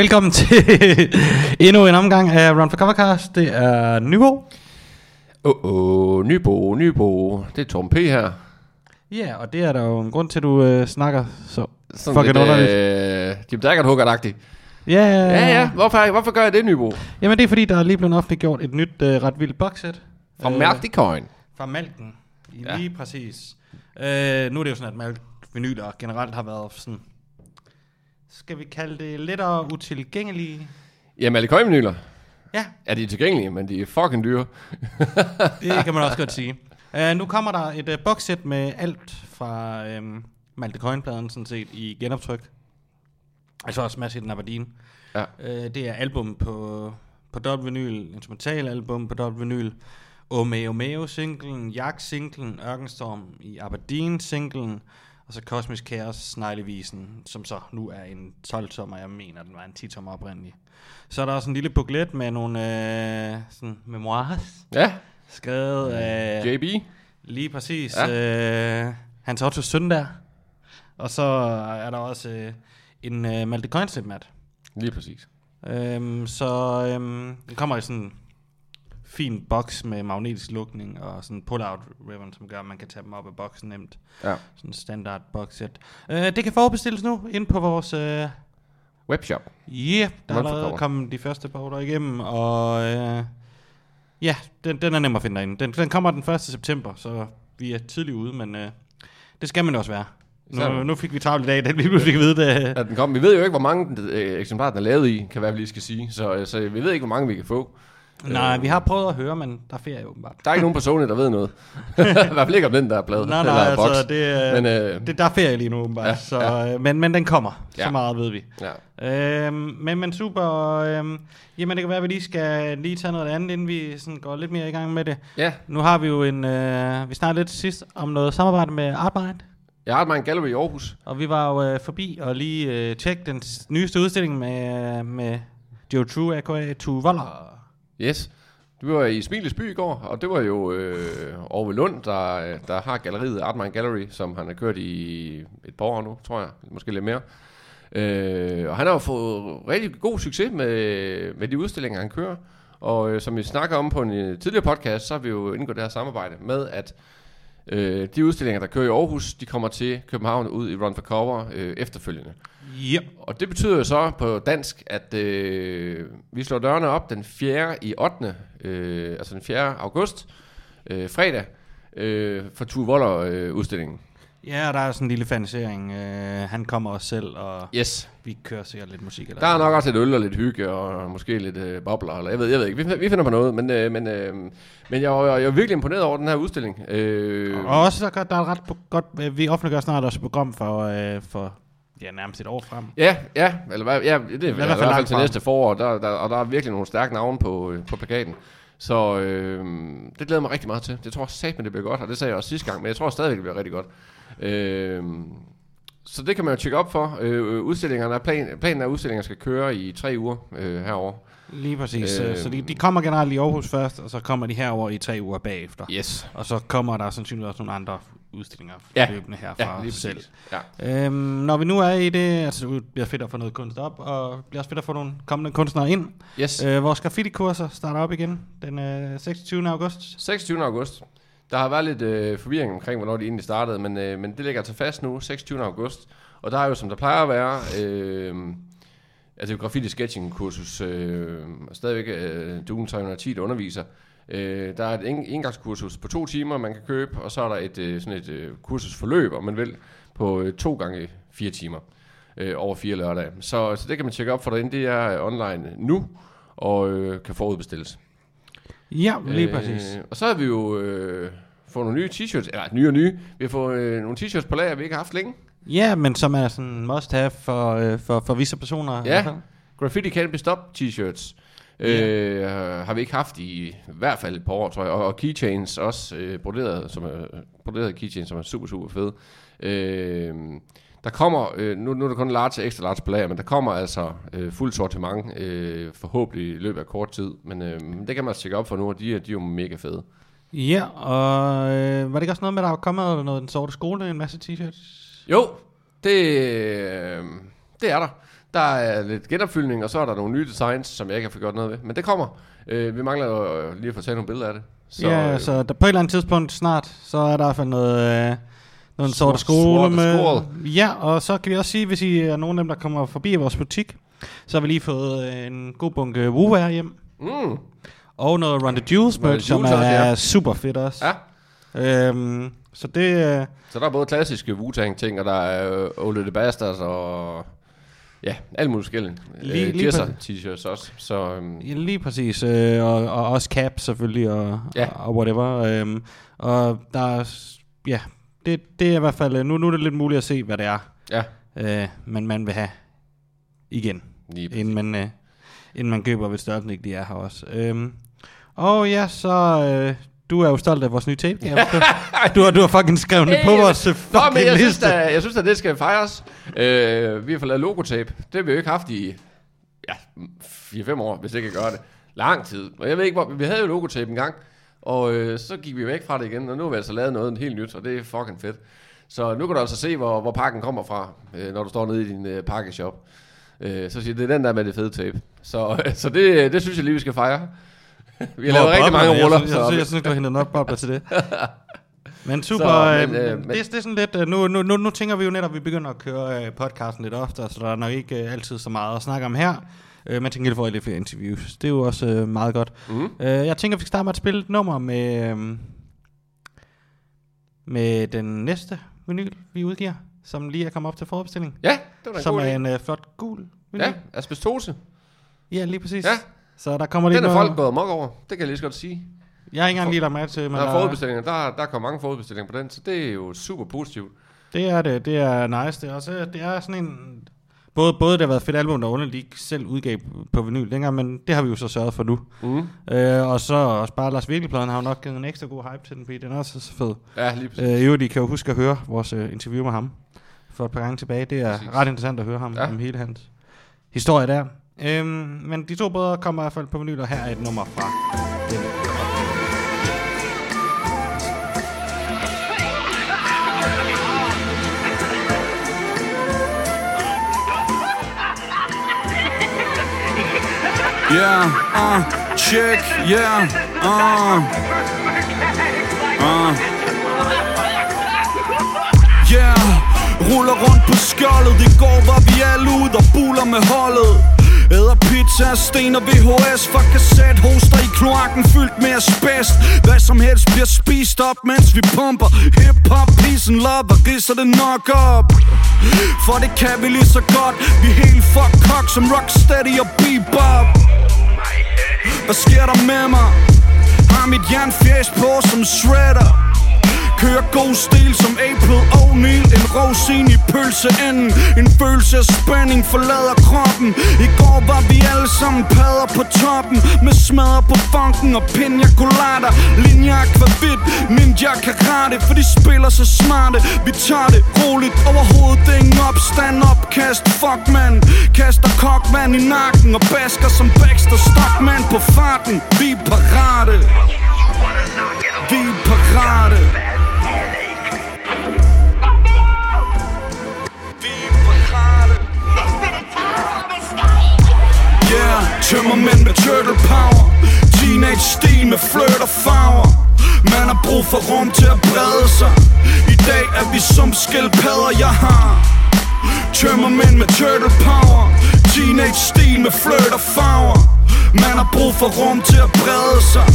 velkommen til endnu en omgang af Run for Covercast. Det er Nybo. Åh, oh, oh, Nybo, Nybo. Det er Tom P. her. Ja, og det er der jo en grund til, at du øh, snakker så Sådan fucking lidt, underligt. øh, Jim Daggert hugger Ja, Ja, ja. Hvorfor, hvorfor gør jeg det, Nybo? Jamen, det er fordi, der er lige blevet offentliggjort et nyt øh, ret vildt boxset. Fra øh, Coin. Fra Malken. Ja. Lige præcis. Øh, nu er det jo sådan, at Malk vinyler generelt har været sådan... Skal vi kalde det lettere utilgængelige? Ja, Malk Coin-vinyler. Ja, Ja, de er tilgængelige, men de er fucking dyre. Det kan man også godt sige. Uh, nu kommer der et uh, boxset med alt fra um, Malte Coin-pladen sådan set i genoptryk. Altså også Mads den Aberdeen. Ja. Uh, det er album på, på dobbelt vinyl, instrumental album på dobbelt vinyl, Omeo Meo singlen, Jack singlen, Ørkenstorm i Aberdeen singlen, og så Cosmic Chaos Sneglevisen, som så nu er en 12-tommer, jeg mener, den var en 10-tommer oprindelig. Så er der også en lille booklet med nogle øh, sådan memoirs, Ja, skrevet af JB. lige præcis Ja. øh, Hans Otto søn der. Og så er der også øh, en øh, Malte Coinslip mat. Lige præcis. Øhm, så øhm, den kommer i sådan fin boks med magnetisk lukning og sådan en pull-out ribbon, som gør, at man kan tage dem op af boksen nemt. Ja. Sådan en standard boxset. Øh, det kan forbestilles nu ind på vores... Øh, Webshop. Yeah, der er allerede kommet de første par ordre igennem, og øh, ja, den, den er nem at finde derinde. Den, den kommer den 1. september, så vi er tidligt ude, men øh, det skal man også være. Nu, nu fik vi travlt i dag, da vi pludselig fik vide det. Ja, den kom. Vi ved jo ikke, hvor mange øh, eksemplarer den er lavet i, kan være, vi lige skal sige. Så, så vi ved ikke, hvor mange vi kan få. Nej, vi har prøvet at høre, men der er ferie åbenbart. Der er ikke nogen på Sony, der ved noget. I hvert fald ikke om den der plade. Nej, nej, altså, det, Men, men, øh, øh, det, der er ferie lige nu åbenbart, Ja, så, ja. Øh, men, men den kommer, ja. Så meget ved vi. Ja. Øhm, men, men super, øhm, jamen det kan være, at vi lige skal lige tage noget andet, inden vi sådan går lidt mere i gang med det. ja, Nu har vi jo en, øh, vi snakkede lidt sidst om noget samarbejde med Artmind, jeg har en gallery i Aarhus. og vi var jo øh, forbi og lige øh, tjekke den nyeste udstilling med, med Joe True, a.k.a. Voller. Yes. Du var i Smiles by i går, og det var jo øh, Orve Lund, der, der har galleriet Artman Gallery, som han har kørt i et par år nu, tror jeg. Måske lidt mere. Øh, og han har jo fået rigtig god succes med, med de udstillinger, han kører. Og øh, som vi snakker om på en øh, tidligere podcast, så har vi jo indgået det her samarbejde med, at øh, de udstillinger, der kører i Aarhus, de kommer til København ud i Run for Cover øh, efterfølgende. Yep. Og det betyder jo så på dansk, at øh, vi slår dørene op den 4. i 8. Øh, altså den 4. august, øh, fredag, øh, for Tue Voller øh, udstillingen. Ja, og der er sådan en lille fanisering. Øh, han kommer også selv, og Yes. vi kører sikkert lidt musik. Eller Der er nok også lidt øl og lidt hygge, og måske lidt øh, bobler, eller jeg ved, jeg ved ikke. Vi, vi finder på noget, men, øh, men, øh, men jeg, var, jeg var virkelig imponeret over den her udstilling. Øh, Og også, der, der er et ret godt, øh, vi offentliggør snart også et program for, øh, for ja, nærmest et år frem. Ja, ja, eller hvad, ja, det er i hvert fald til frem. næste forår, der, der, og der er virkelig nogle stærke navne på, øh, på plakaten. Så øh, det glæder mig rigtig meget til. Det tror jeg satme, det bliver godt, og det sagde jeg også sidste gang, men jeg tror stadigvæk, det bliver rigtig godt. Øh, så det kan man jo tjekke op for. Øh, udstillingerne er plan, planen er, at udstillingerne skal køre i tre uger øh, herover. Lige præcis. Øh, Øh, så de, de kommer generelt i Aarhus først, og så kommer de herover i tre uger bagefter. Yes. Og så kommer der sandsynligvis også nogle andre udstillinger Ja. løbende herfra Ja, lige selv. Ja. Øhm, når vi nu er i det, altså det bliver fedt at få noget kunst op, og det bliver også fedt at få nogle kommende kunstnere ind. Yes. Øh, vores graffiti-kurser starter op igen den øh, 26. august. 26. august. Der har været lidt øh, forvirring omkring, hvornår de egentlig startede, men, øh, men det ligger altså fast nu, 26. august. Og der er jo, som der plejer at være, øh, altså graffiti sketching kursus, øh, og stadigvæk øh, Dune 310, der underviser. Øh, der er et en- engangskursus på to timer, man kan købe, og så er der et øh, sådan et øh, kursusforløb, om man vil, på øh, to gange fire timer øh, over fire lørdage. Så, så det kan man tjekke op for derinde. Det er øh, online nu, og øh, kan forudbestilles. Ja, lige øh, præcis. Og så har vi jo øh, fået nogle nye t-shirts, eller nye og nye. Vi har fået øh, nogle t-shirts på lager, vi ikke har haft længe. Ja, men som er sådan must have for, øh, for, for visse personer. Ja. Graffiti Can Be Stop t-shirts. Øh, har vi ikke haft i, i hvert fald et par år, tror jeg. Og, og keychains også, øh, broderet, som er, broderet keychains, som er super, super fede. Øh, Der kommer, øh, nu, nu er der kun large og extra large på lager, men der kommer altså øh, fuld sortiment, øh, forhåbentlig i løbet af kort tid. Men øh, det kan man tjekke op for nu, og de, er- de er jo mega fede. Ja, og øh, var det ikke også noget med, at der er kommet noget den sorte skole, en masse t-shirts? Jo, det, øh, det er der. Der er lidt genopfyldning, og så er der nogle nye designs, som jeg ikke har fået gjort noget ved. Men det kommer. Øh, vi mangler jo øh, lige at få taget nogle billeder af det. Så, ja, øh, så der, på et eller andet tidspunkt snart, så er der i hvert fald noget, øh, noget sorte Sort- skole med. Ja, og så kan vi også sige, hvis I er nogen af dem, der kommer forbi vores butik, så har vi lige fået øh, en god bunke WoWare hjem. Mm, Og noget Run the the merch, som er også, ja. super fedt også. ja, Øhm, så det, øh, så der er både klassiske Wu-Tang ting, og der er øh, Ole the Bastards, og ja, alt muligt forskelligt. Lige- Øh, lige t-shirts også. Så øhm, Ja, lige præcis. Øh, og, og også cap selvfølgelig, og, Ja. og, og whatever. Øhm, og der er, ja, det, det er i hvert fald, øh, nu, nu er det lidt muligt at se, hvad det er, ja, øh, man, man vil have igen, lige præcis. inden man, øh, inden man køber, hvis størrelsen ikke lige er her også. Øhm, og ja, så... Øh, du er jo stolt af vores nye tape. Ja, du, har, du har fucking skrevet det på vores øh, Nå, fucking men jeg synes, liste. da, jeg synes at det skal fejres. Øh, vi har fået lavet logotape. Det har vi jo ikke haft i ja, 4-5 år, hvis det kan gøre det. Lang tid. Og jeg ved ikke, hvor, vi havde jo logotape en gang, og øh, så gik vi væk fra det igen, og nu har vi altså lavet noget helt nyt, og det er fucking fedt. Så nu kan du altså se, hvor, hvor pakken kommer fra, øh, når du står nede i din øh, pakkeshop. Øh, så siger det er den der med det fede tape. Så, så det, det synes jeg lige, vi skal fejre. Vi har lavet rigtig mange ruller. Jeg, synes, jeg, synes, jeg synes, du har hentet nok bobler til det. Men super, Så, men, øh, øh, men, det, det er sådan lidt, øh, nu, nu, nu, nu tænker vi jo netop, at vi begynder at køre øh, podcasten lidt oftere, så der er nok ikke øh, altid så meget at snakke om her. Øh, men til gengæld får I lidt flere interviews. Det er jo også øh, meget godt. Mm. Øh, jeg tænker, vi skal starte med at spille et nummer med, øh, med den næste vinyl, vi udgiver, som lige er kommet op til forbestilling. Ja, det var da Som er en øh, flot gul vinyl. Ja, asbestose. ja, lige præcis. Ja. Så der kommer lige Den er noget- folk gået amok over. Det kan jeg lige så godt sige. Jeg har ikke engang lige lagt mærke til, men Der er forudbestillinger. Der, der kommer mange forudbestillinger på den, så det er jo super positivt. det er det. Det er nice. Det er, også, det er sådan en... Både, både det har været et fedt album, der underligt ikke selv udgav på vinyl længere, men det har vi jo så sørget for nu. Mm. Øh, og så også bare Lars Virkelig-pladen har jo nok givet en ekstra god hype til den, fordi den er også så fed. Ja, lige præcis. Øh, jo, de kan jo huske at høre vores øh, interview med ham for et par gange tilbage. Det er Præcis. ret interessant at høre ham Ja. om hele hans historie der. Øhm, men de to brødre kommer i hvert fald på vinyl, og her er et nummer fra den. Yeah, uh, check, yeah, uh, uh. Yeah, ruller rundt på skjoldet I går var vi alle ude og buler med holdet Æder pizza, sten og VHS For kasset, hoster i kloakken fyldt med asbest. Hvad som helst bliver spist op, mens vi pumper. Hip-hop, peace and love, og ridser det nok op. For det kan vi lige så godt. Vi er helt fuck cock som Rocksteady og Bebop. Hvad sker der med mig? Har mit jernfjæs på som shredder. Kører god stil som April O'Neil En rosin i pølseenden. En følelse af spænding forlader kroppen. I går var vi alle sammen padder på toppen. Med smadre på funken og pina colada Linja akvavit, ninja karate. For de spiller så smarte. Vi tager det roligt. Overhovedet Ingen opstand, opkast, fuck man. Kaster kokvand i nakken Og basker som Baxter Stockman på farten. Vi er parate. Vi er parate. Tømmermænd med turtle power. Teenage stil med flirt og farver. Man har brug for rum til at brede sig. I dag er vi som skildpadder, jeg har. Tømmermænd med turtle power. Teenage stil med flirt og farver. Man har brug for rum til at brede sig.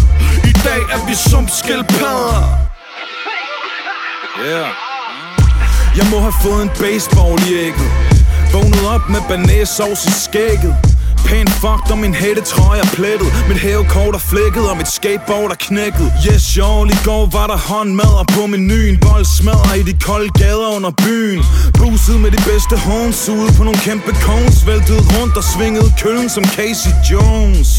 I dag er vi som skildpadder. Yeah. Jeg må have fået en baseball i ægget. Vågnet op med banæsovs i skægget. Pænt fucked og min hættetrøje er plettet. Mit hævekort er flækket og mit skateboard er knækket. Yes, y'all, i går var der håndmadder på menuen Bold smadrer i de kolde gader under byen. Bruset med de bedste horns ude på nogle kæmpe cones. Væltede rundt og svingede køllen som Casey Jones.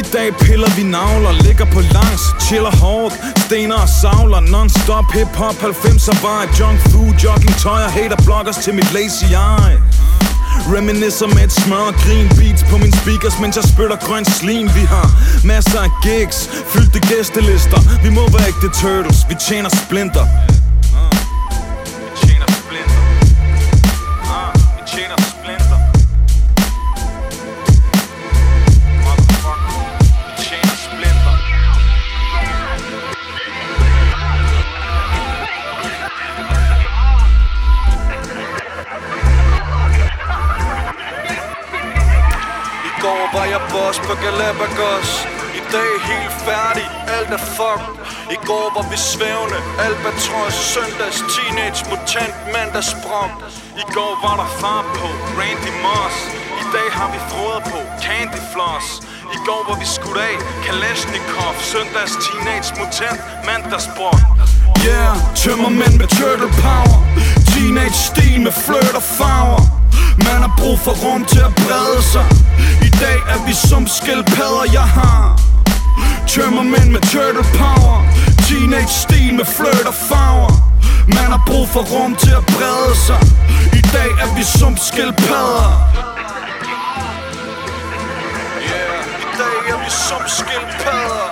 I dag piller vi navler, ligger på langs, chiller hårdt. Stener og savler Non-stop. Hip-hop 90'er vibe Junk food, jogging tøj og hater bloggers til mit lazy eye. Reminiscer med et smør og grin Beats på min speakers, mens jeg spytter grøn slim. Vi har masser af gigs, fyldte gæstelister. Vi må være ægte turtles, vi tjener splinter. Os på Galapagos. I dag helt færdig, alt er fuck I går var vi svævende, albatros Søndags teenage mutant, mand der sprang I går var der far på, Randy Moss. I dag har vi frået på, Candy Floss. I går var vi skudt af, Kalashnikov Søndags teenage mutant, mand der sprang Yeah, tømmermænd med turtle power. Teenage stil med flirt og farver. Man har brug for rum til at brede sig. I dag er vi som skildpadder, jeg har. Tømmer mænd med turtle power. Teenage stil med flirt og farver. Man har brug for rum til at brede sig. I dag er vi som skildpadder. Yeah, i dag er vi som skildpadder.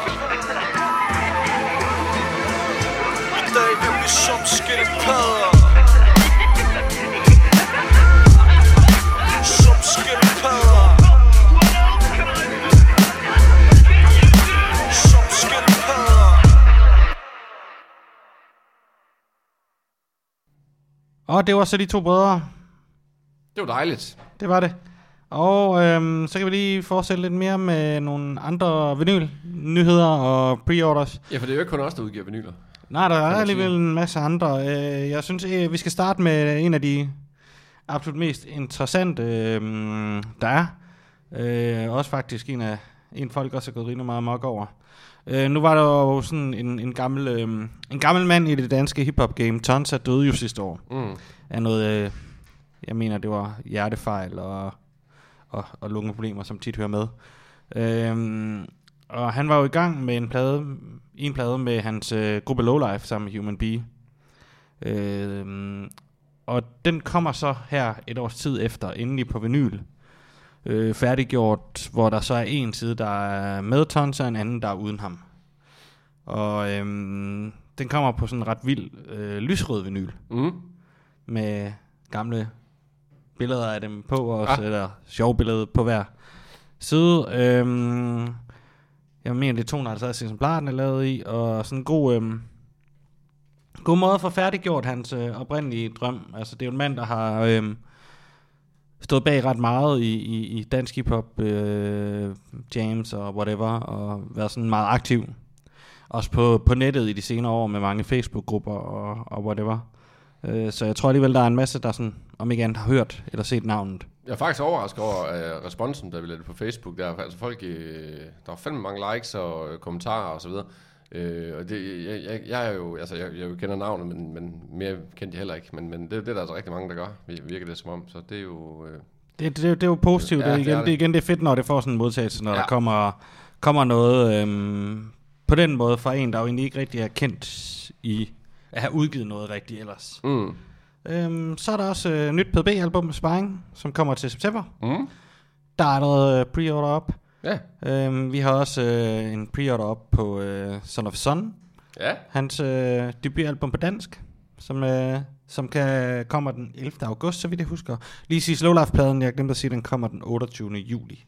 I dag er vi som skildpadder. Og det var så de to brødre. Det var dejligt. Det var det. Og øhm, så kan vi lige fortsætte lidt mere med nogle andre vinyl-nyheder og pre-orders. Ja, for det er jo ikke kun os, der udgiver vinyler. Nej, der er alligevel en masse andre. Øh, jeg synes, øh, vi skal starte med en af de absolut mest interessante, øh, der er. Øh, også faktisk en af en folk også er gået rimelig meget mok over. Øh, nu var der jo sådan en, en, gammel, øh, en gammel mand i det danske hiphop game, Tonsa, døde jo sidste år Mm. af noget, øh, jeg mener det var hjertefejl og, og, og lungeproblemer, som tit hører med. Øhm, og han var jo i gang med en plade, en plade med hans øh, gruppe Lowlife sammen med Human Bee. Øhm, og den kommer så her et års tid efter, endelig på vinyl. Øh, færdiggjort, hvor der så er en side, der er med Tons, og en anden, der er uden ham. Og øhm, den kommer på sådan en ret vild øh, lysrød vinyl Mm. med gamle billeder af dem på også, Ah. eller sjove billeder på hver side. Øhm, jeg mener, det er 250 eksemplarer, den er lavet i, og sådan en god, øhm, god måde få færdiggjort hans øh, oprindelige drøm. Altså, det er jo en mand, der har øhm, stået bag ret meget i, i, i dansk hiphop, øh, jams og whatever, og været sådan meget aktiv. Også på, på nettet i de senere år med mange Facebook-grupper og, og whatever. Øh, så jeg tror alligevel, der er en masse, der sådan, om ikke andet har hørt eller set navnet. Jeg er faktisk overrasket over uh, responsen, der vi lavede på Facebook. Der, altså folk, uh, der var fandme mange likes og uh, kommentarer og så videre. Uh, og det, jeg, jeg, jeg, er jo, altså jeg, jeg kender navnet, men, men mere kendte jeg heller ikke. Men, men det, det er der altså rigtig mange, der gør, vir- virker det som om. Så det er jo... Uh, Det, det, det er jo positivt. Ja, det, det igen, er det. det. igen det er fedt, når det får sådan en modtagelse, når ja. der kommer, kommer noget øhm, på den måde fra en, der jo egentlig ikke rigtig er kendt i at have udgivet noget rigtigt ellers. mm, Øhm, så er der også øh, nyt PDB-album Sparring, som kommer til september. mm, Der er noget øh, pre-order op. ja, Øhm, vi har også øh, en pre-order op på øh, Son of Sun, ja, hans øh, debutalbum på dansk, som, øh, som kan, kommer den 11. august, så vidt jeg husker. Lige sige Slow Life-pladen, jeg glemte at sige, den kommer den 28. juli.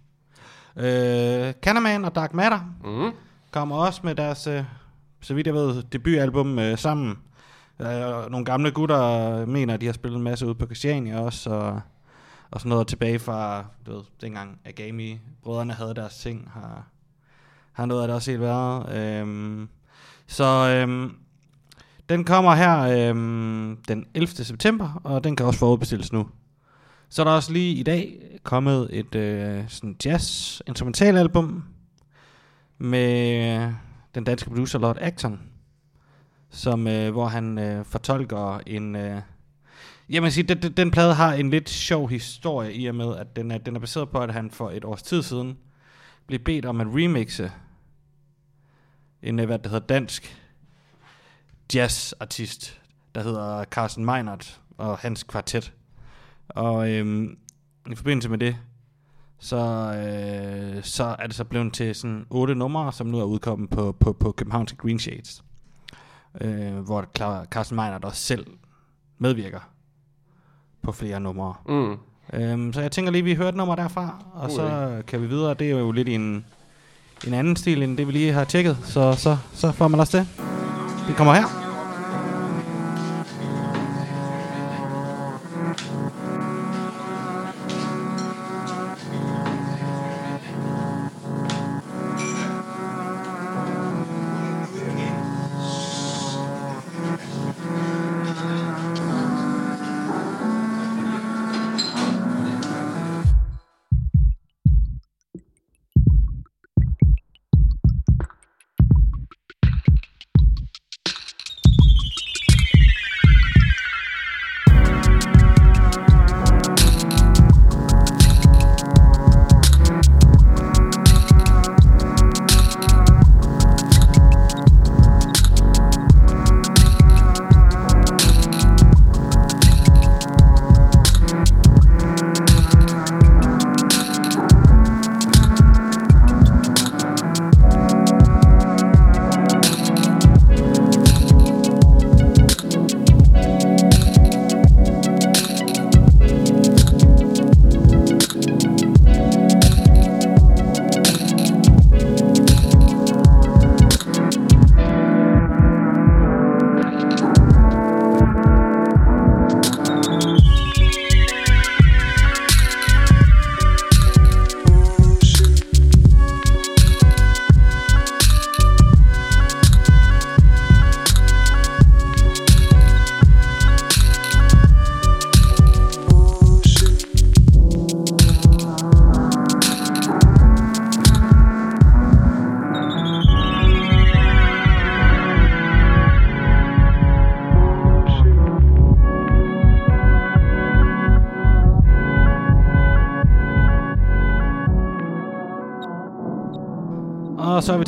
Øh, Canaman og Dark Matter mm, kommer også med deres, øh, så vidt jeg ved, debutalbum øh, sammen. Øh, nogle gamle gutter mener, at de har spillet en masse ude på Christiania også, og, og sådan noget tilbage fra, du ved, dengang Agami-brødrene havde deres ting, har, har noget af det også helt været. Øhm, så øhm, den kommer her øhm, den 11. september, og den kan også forudbestilles nu. Så er der også lige i dag kommet et øh, sådan jazz instrumentalalbum med den danske producer Lord Acton, som, øh, hvor han øh, fortolker en... Øh, jeg vil sige, den, den, plade har en lidt sjov historie i og med, at den er, den er baseret på, at han for et års tid siden blev bedt om at remixe en, øh, hvad det hedder, dansk jazzartist, der hedder Carsten Meinert og hans kvartet. Og øhm, i forbindelse med det, så, øh, så er det så blevet til sådan otte numre, som nu er udkommet på, på, på Københavns Green Shades. Øh, hvor Carsten Meinert også selv medvirker på flere numre. Mm. Øhm, så jeg tænker lige, at vi hører et nummer derfra, og God så kan vi videre. Det er jo lidt en, en anden stil, end det vi lige har tjekket. Så, så, så får man også det. Det kommer her.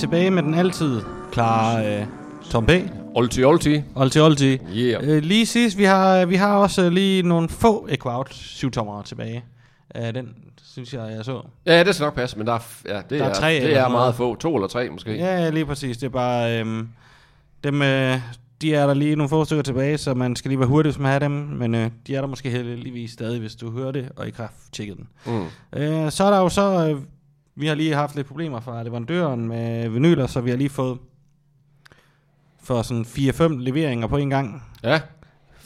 Tilbage med den altid klare øh, Tom P. Olti, olti. Olti Olti. Yeah. Øh, lige sidst, vi har, vi har også lige nogle få Equout 7 tommer tilbage. Øh, den synes jeg, jeg så. Ja, det skal nok passe, men der er, ja, det Der er er, tre det er meget få. To eller tre måske. Ja, lige præcis. Det er bare... Øhm, dem, øh, de er der lige nogle få stykker tilbage, så man skal lige være hurtig, hvis man har dem. Men øh, de er der måske heldigvis stadig, hvis du hører det, og ikke har tjekket den. Mm. Øh, så er der jo så... Øh, vi har lige haft lidt problemer fra leverandøren med vinyler, så vi har lige fået for sådan 4-5 leveringer på en gang. Ja,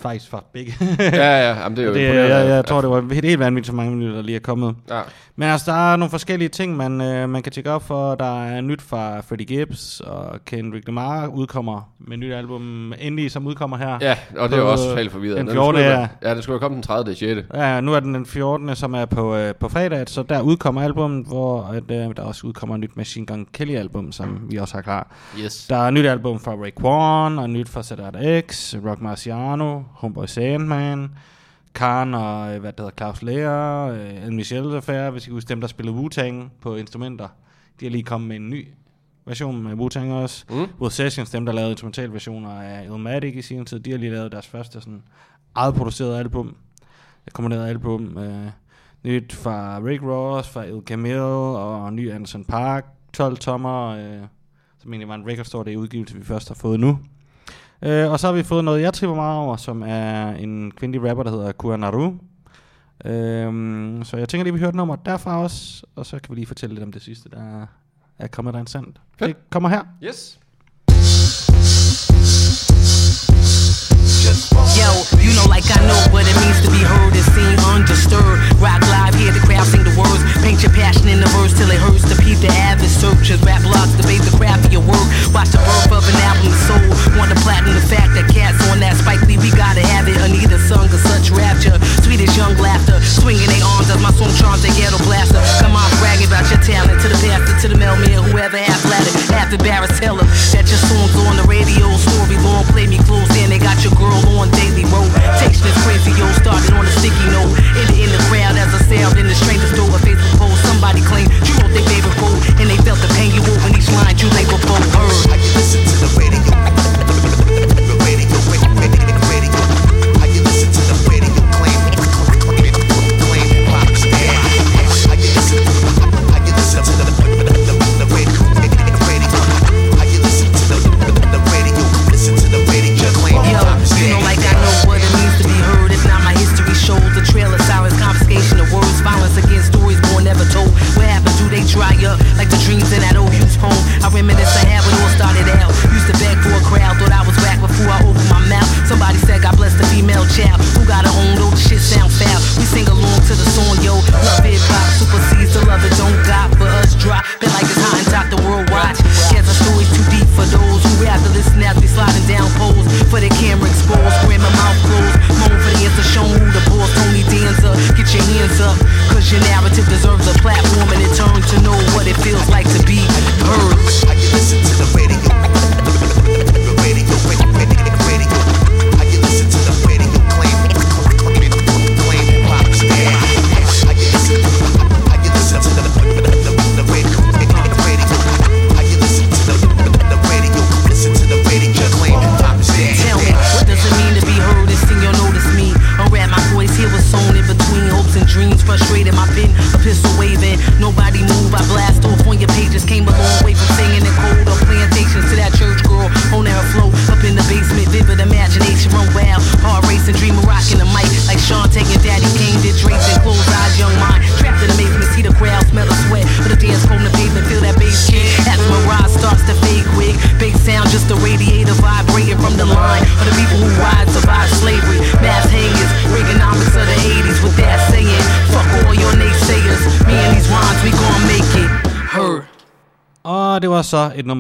Faktisk for begge. ja, ja. Jamen, det er jo det, imponerende. jeg, jeg tror, det var helt, helt vanvittigt, så mange minutter, der lige er kommet. Ja. Men altså, der er nogle forskellige ting, man, øh, man kan tjekke op for. Der er nyt fra Freddie Gibbs, og Kendrick Lamar udkommer med et nyt album, endelig, som udkommer her. ja, og det er jo også totalt forvirret. den Den 14. skulle jo ja. være- Ja, det skulle jo komme den 30. 6. Ja, nu er den den 14. som er på, øh, på fredag, så der udkommer album, hvor at, øh, der også udkommer et nyt Machine Gun Kelly album, som vi også har klar. Yes. Der er et nyt album fra Ray Kwan, og nyt fra Sadat X, Rock Marciano, Homeboy Sandman, Khan og øh, hvad det hedder, Claus Lea, øh, El Michels Affair, hvis I kan huske dem, der spillede Wu-Tang på instrumenter. De er lige kommet med en ny version med Wu-Tang også. Mm. Wood Sessions, dem der lavede instrumentalversioner af Illmatic i sin tid, de har lige lavet deres første sådan eget produceret album. Kombineret album. Øh, nyt fra Rick Ross, fra El Camille og ny Anderson Park, 12 tommer, øh, som egentlig var en record store, det er udgivelse, vi først har fået nu. Øh, og så har vi fået noget, jeg tripper meget over, som er en kvindelig rapper, der hedder Kua Naru. Øhm, så jeg tænker lige, vi hører et nummer derfra også, og så kan vi lige fortælle lidt om det sidste, der er kommet der sandt. Fedt. Det kommer her. Yes. Yo, you know like I know what it means to be heard and seen undisturbed. Rock live, hear the crowd sing the words. Paint your passion in the verse till it hurts. To peep the avid searchers, rap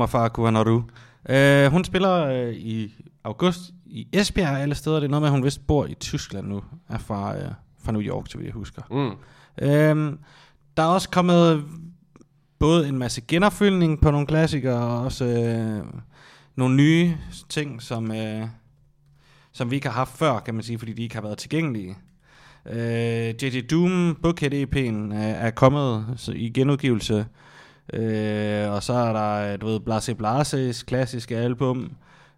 fra Kuhanoru. Uh, hun spiller uh, i august i Esbjerg alle steder. Det er noget med, at hun vist bor i Tyskland nu. Er fra, uh, fra New York, så vi jeg husker. Mm. Øhm, der er også kommet både en masse genopfyldning på nogle klassikere, og også øh, nogle nye ting, som, øh, som vi ikke har haft før, kan man sige, fordi de ikke har været tilgængelige. Øh, J.J. Doom Bookhead EP'en øh, er kommet så, i genudgivelse, øh, og så er der, du ved, Blase Blases klassiske album,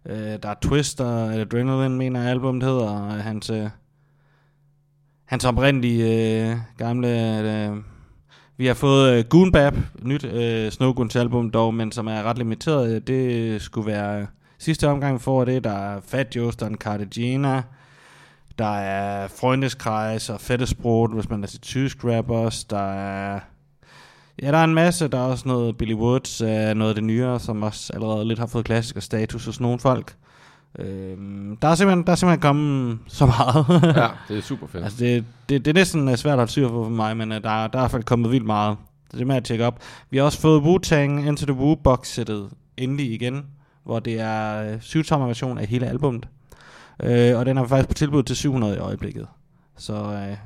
øh, der er Twister, Adrenaline mener album det hedder, og hans... Øh, hans oprindelige øh, gamle... Øh, vi har fået øh, Goonbap, nyt øh, Snowgoons album dog, men som er ret limiteret. Det skulle være øh, sidste omgang, vi får det. Der er Fat Jost og Cartagena. Der er Freundeskreis og Fettesbrot, hvis man er til tysk rappers. Der er... Ja, der er en masse. Der er også noget Billy Woods, øh, noget af det nyere, som også allerede lidt har fået klassiker status hos nogle folk. Øhm, der, er simpelthen, der er simpelthen kommet så meget. Ja, det er super fedt. altså det, det, det er næsten øh, svært at holde styr på for mig, men uh, der, der er i hvert fald kommet vildt meget. Så det er med at tjekke op. Vi har også fået Wu-Tang Into the Wu box sættet endelig igen, hvor det er øh, syvtommer version af hele albummet. Øh, og den er faktisk på tilbud til 700 i øjeblikket. Så, øh,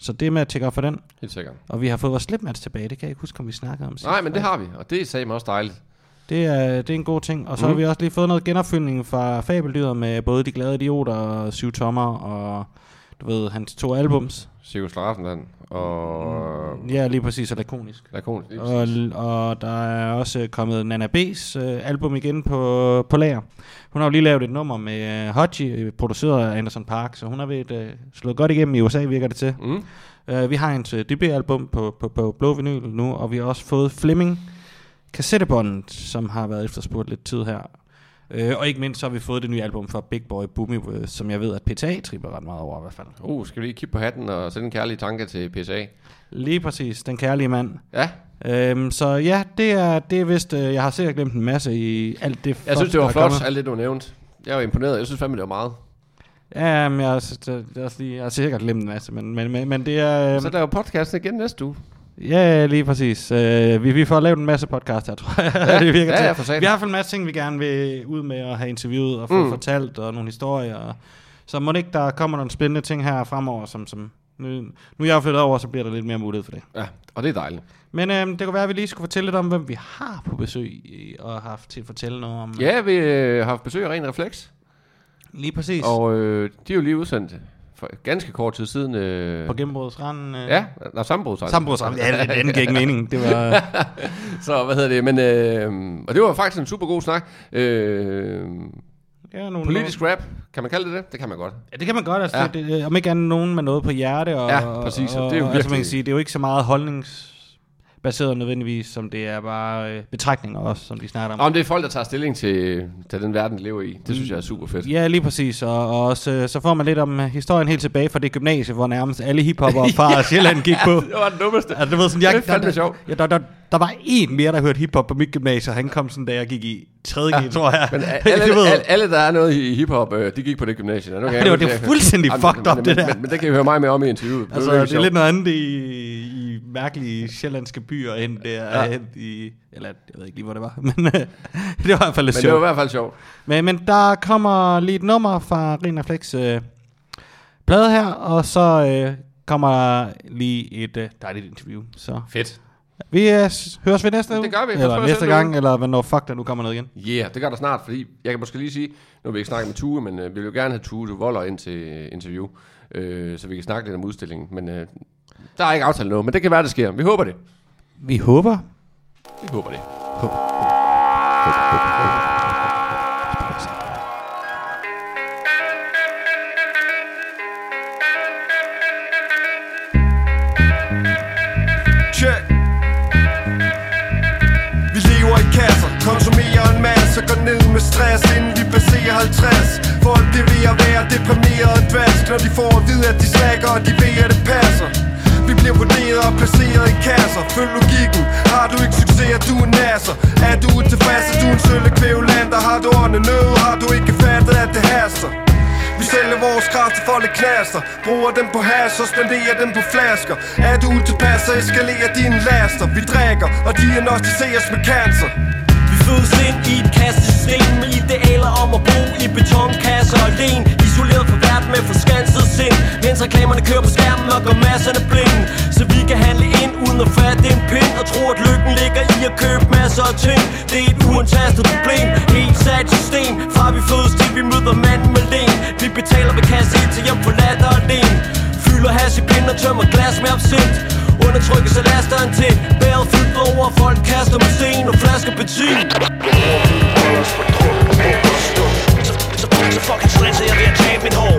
så det med at tjekke op for den. Helt sikkert. Og vi har fået vores slipmats tilbage, det kan jeg ikke huske, om vi snakkede om. Nej, men det har vi, og det er sagde også dejligt. Det er, det er en god ting. Og så mm. har vi også lige fået noget genopfyldning fra Fabeldyret med både De Glade Idioter og Syv Tommer og du ved, hans to albums. Cirkus Larsenland og... Ja, lige præcis, og lakonisk. Lakon, lige Og, og der er også kommet Nana B's øh, album igen på, på lager. Hun har jo lige lavet et nummer med øh, øh, produceret af Anderson Park, så hun har ved øh, slået godt igennem i USA, virker det til. Mm. Uh, vi har en uh, debutalbum på, på, på blå vinyl nu, og vi har også fået Fleming kassettebåndet, som har været efterspurgt lidt tid her. Uh, og ikke mindst så har vi fået det nye album fra Big Boy Boomy, som jeg ved, at PTA tripper ret meget over i hvert fald. Uh, skal vi lige kigge på hatten og sende en kærlig tanke til PSA? Lige præcis, den kærlige mand. Ja, Um, så ja, det er, det er vist, uh, jeg har sikkert glemt en masse i alt det jeg synes, det der var er flot, alt det, du nævnte. Jeg var imponeret. Jeg synes fandme, det var meget. Ja, men jeg, er også lige, jeg har sikkert glemt en masse, men, men, men, men det er... Så Um, laver podcasten igen næste uge. Ja, lige præcis. Uh, vi, vi får lavet en masse podcast her, tror jeg. Ja, det virker ja, ja, for satan. Vi har i hvert fald en masse ting, vi gerne vil ud med og have interviewet og få Mm. fortalt og nogle historier. Og, så må det ikke, der kommer nogle spændende ting her fremover, som, som nu, nu er jeg flyttet over, så bliver der lidt mere mulighed for det. Ja, og det er dejligt. Men øhm, det kunne være, at vi lige skulle fortælle lidt om, hvem vi har på besøg og haft til at fortælle noget om. Ja, vi øh, har haft besøg af Ren Reflex, Lige præcis. og øh, de er jo lige udsendt for ganske kort tid siden. Øh, på gennembrudsranden. Øh, ja, der er sammenbrudsret. Sambrudsranden. Ja, det, den giver ikke mening. Det var... Så hvad hedder det, men øh, og det var faktisk en super god snak. Øh, ja, nogle, politisk rap, kan man kalde det det? Det kan man godt. Ja, det kan man godt. Altså, Ja. det, det, om ikke andet nogen med noget på hjerte. Og, Ja, præcis, og Og, det er jo og, altså, man virkelig- kan sige, det er jo ikke så meget holdningsbaseret nødvendigvis, som det er bare øh, betragtninger også, som de snakker om. Om det er folk, der tager stilling til, til den verden, de lever i. Det synes jeg er super fedt. Ja, lige præcis. Og, og også, så får man lidt om øh, historien helt tilbage fra det gymnasie, hvor nærmest alle hiphopper fra Sjælland gik på. Det var den dummeste. Altså, du ved, sådan, jeg, Det er fandme sjovt. Ja, der, der, der var en mere, der hørte hiphop på mit gymnasie, han kom sådan, da jeg gik i 3. G, tror jeg. Men alle, alle, alle, der er noget i hiphop, øh, de gik på det gymnasium. Nu kan jeg- det var- det fuldstændig fucked up, det der. Men, men, det kan I høre meget mere om i interviewet. Altså, virkelig det er lidt sjovt. noget andet i, i mærkelige sjællandske byer, end det er Ja. ja. i... Eller, jeg ved ikke lige, hvor det var, men øh, det var i hvert fald lidt Men det var i sjovt. hvert fald sjovt. Men, men der kommer lige et nummer fra Rina Flex øh, plade her, og så øh, kommer lige et øh, dejligt interview. Så Fedt. Vi øh, høres ved næste Det uge. gør vi. Eller næste gang, uge. eller hvornår fuck der nu kommer noget igen. Ja, yeah, det gør der snart, fordi jeg kan måske lige sige, nu har vi ikke snakket med Tue, men øh, vi vil jo gerne have Tue til Voller ind til øh, interview, øh, så vi kan snakke lidt om udstillingen. Men øh, der er ikke aftalt noget, men det kan være, det sker. Vi håber det. Vi håber. Vi håber det. Check. Med stress, inden vi passerer 50 Folk det ved at være deprimeret og dvask Når de får at vide, at de slækker, og de ved, at det passer. Vi bliver vurderet og placeret i kasser. Følg logikken. Har du ikke succes, er du en nasser. Er du utilfreds, er du en sølle kvævlander. Har du ånden nød Har du ikke fattet, at det haster? Vi sælger vores kræfter for lidt klaster. Bruger dem på hash og spenderer dem på flasker. Er du utilpas, så eskalerer dine laster. Vi drikker og diagnostiseres med cancer fødes ind i et kassesystem Med idealer om at bo i betonkasser alene Isoleret fra verden med forskanset sind. Mens reklamerne kører på skærmen og gør masserne blinde. Så vi kan handle ind uden at fatte en pind Og tro at lykken ligger i at købe masser af ting. Det er et uantastet problem. Helt sat system. Fra vi fødes til vi møder manden med len. Vi betaler ved kasse ind til hjem for latter alene. Fylder has i pind og tømmer glas med absint. Undertrykkes af lasteren til Bæret fyldt over Folk kaster med sten og flasker benzin Så, så fucking stresset jeg ved at tabe mit hår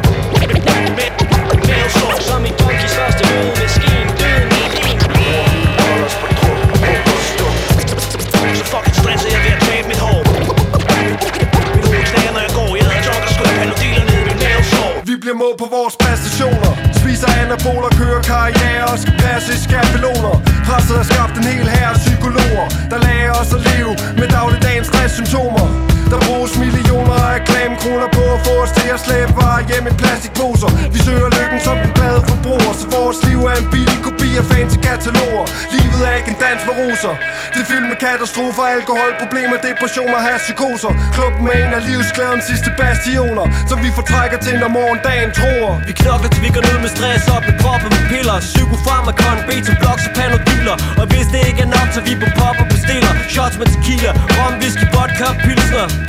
Mavesår Som en donkeys første møde med skien Døden i din Så fucking stresset jeg ved at tabe mit hår Mit hoved knager når jeg går Jeg havde panodiler ned i min mavesår Vi bliver må på vores præstationer. Spiser anaboler, kører karriere og skal passe i skabeloner. Presset har skabt en hel her psykologer Der lærer os at leve med dagligdagens stresssymptomer der bruges millioner af reklamekroner på at få os til at slæbe varer hjem i plastikposer. Vi søger lykken som den glade forbruger Så vores liv er en billig kopi af fancy kataloger. Livet er ikke en dans med roser. Det er fyldt med katastrofer, alkoholproblemer, depressioner, psykoser. Klubben er en af livsglædens sidste bastioner Som vi fortrækker til når morgendagen tror. Vi knokler til vi går ned med stress op med proppen med piller. Psykofarmakon, beta blocks og panodiler Og hvis det ikke er nok, så vi på pop og bestiller Shots med tequila, rom, whisky, vodka og pilsner.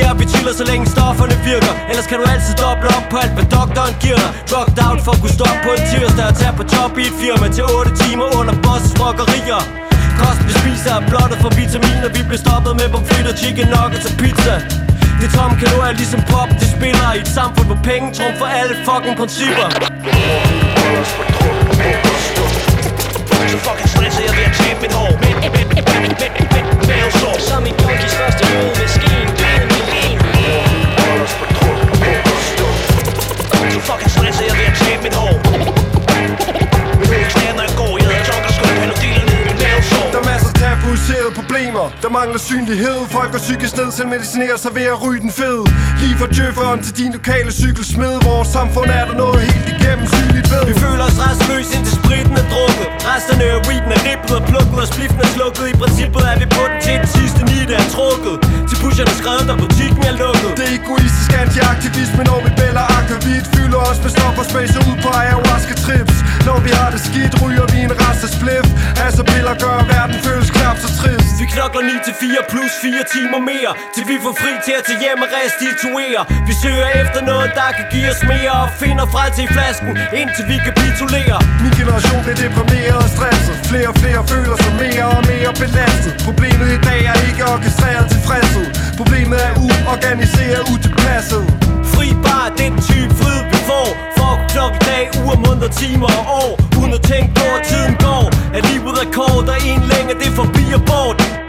Ja, yeah, vi chiller så længe stofferne virker. Ellers kan du altid doble op på alt, hvad doktoren giver dig. Drugged out for at kunne stoppe på en tirsdag Og tage på top i et firma til 8 timer under boss smokkerier Kosten vi spiser er blottet for vitaminer. Vi bliver stoppet med pomfritter, chicken nuggets og pizza. Det er tomme kalorier ligesom pop, de spiller i et samfund, hvor penge trumfer alle fucking principper. Så fucking stresset jeg ved at tabe mit hår Mavesår Som en junkies første møde med skien Døden jeg mit hår Mit hoved knager når jeg går. Jeg havde jogger skub panodiler ned i min mavesår. Der er masser af tabuiseret på problemer. Der mangler synlighed. Folk er psykisk ned til medicinerer sig ved at ryge den fed. Lige fra djøfferen til din lokale cykelsmed. Vores samfund er der noget helt igennem synligt ved. Vi føler os restløs indtil spritten er drukket. Resterne af weeden er ribbet og plukket Og spliften er slukket. I princippet er vi på den til den sidste nit er trukket. Til pusherne skrevet, da butikken er lukket. Det er egoistisk anti-aktivisme Når vi bæller akvavit. Fylder os med stoffer space ud på ayahuasca trips. Når vi har det skidt Ryger vi en rest af spliff. Altså piller gør verden føles knap så trist Vi knokler 9 til 4 plus 4 timer mere Til vi får fri til at tage hjem og restituere. Vi søger efter noget, der kan give os mere Og finder frelse i flasken, indtil vi kapitulerer. Min generation bliver deprimeret og stresset Flere og flere føler sig mere og mere belastet. Problemet i dag er ikke orkestreret tilfredshed Problemet er uorganiseret, utilpasset. Fri bar, er den type frihed vi får uger, måneder, timer og år. Uden at tænke på, at tiden går. At livet er kort, og en længe, det forbi og bort.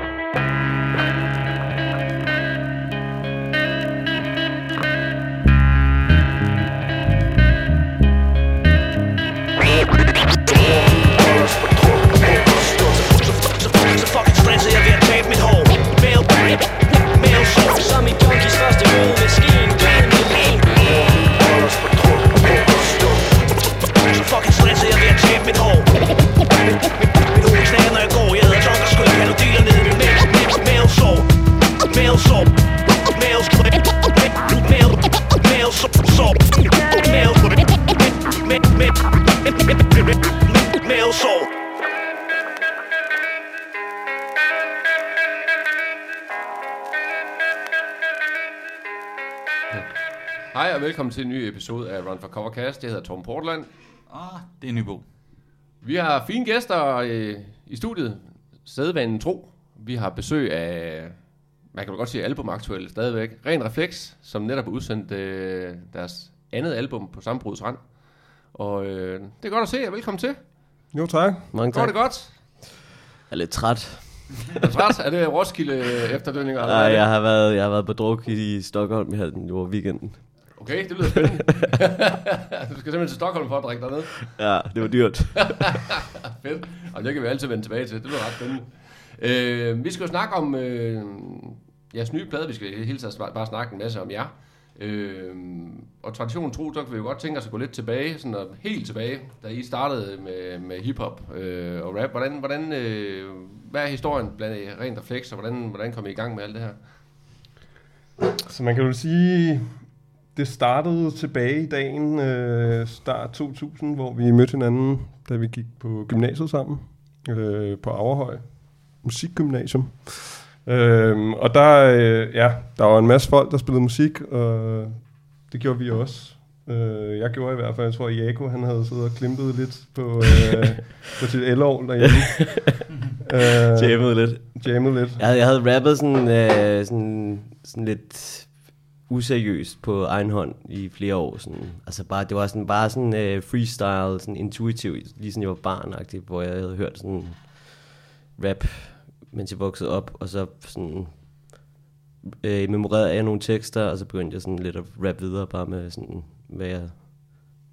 Mavesår Hej og velkommen til en ny episode af Run for Covercast. Jeg hedder Tom Portland. Ah, det er Nybo. Vi har fine gæster øh, i studiet. Sædvanen tro. Vi har besøg af, man kan vel godt sige albumaktuelle stadigvæk. Ren Reflex, som netop har udsendt øh, deres andet album på Sammenbrudets Rand. Og øh, det er godt at se jer. Velkommen til. Jo tak Mange Går tak. det godt? Jeg er lidt træt. Er du træt? er det Roskilde øh, efterdønninger? eller Nej, jeg har været, jeg har været på druk i, Stockholm i halden over weekenden. Okay, det lyder spændende. du skal simpelthen til Stockholm for at drikke dernede. Ja, det var dyrt. Fedt. Og det kan vi altid vende tilbage til. Det lyder ret spændende. Øh, vi skal jo snakke om øh, jeres nye plade. Vi skal hele tiden bare, bare snakke en masse om jer. Øh, og traditionen tro, så kan vi jo godt tænke os at gå lidt tilbage, sådan at, helt tilbage, da I startede med, med hiphop øh, og rap. Hvordan, hvordan, øh, hvad er historien blandt rent refleks, og hvordan, hvordan kom I i gang med alt det her? Så man kan jo sige, det startede tilbage i dagen, øh, start 2000, hvor vi mødte hinanden, da vi gik på gymnasiet sammen, øh, på Averhøj Musikgymnasium. Øh, og der, øh, ja, der var en masse folk, der spillede musik, og det gjorde vi også. Øh, jeg gjorde i hvert fald, jeg tror, at Jaco, han havde siddet og klimpet lidt på, øh, på sit elår derhjemme. øh, Jammet lidt. jammet lidt. Jeg havde, jeg havde rappet sådan, øh, sådan, sådan lidt useriøst på egen hånd i flere år. Sådan. Altså bare, det var sådan, bare sådan øh, freestyle, sådan intuitivt, lige sådan jeg var barn hvor jeg havde hørt sådan rap, mens jeg voksede op, og så sådan øh, memorerede jeg nogle tekster, og så begyndte jeg sådan lidt at rap videre, bare med sådan, hvad jeg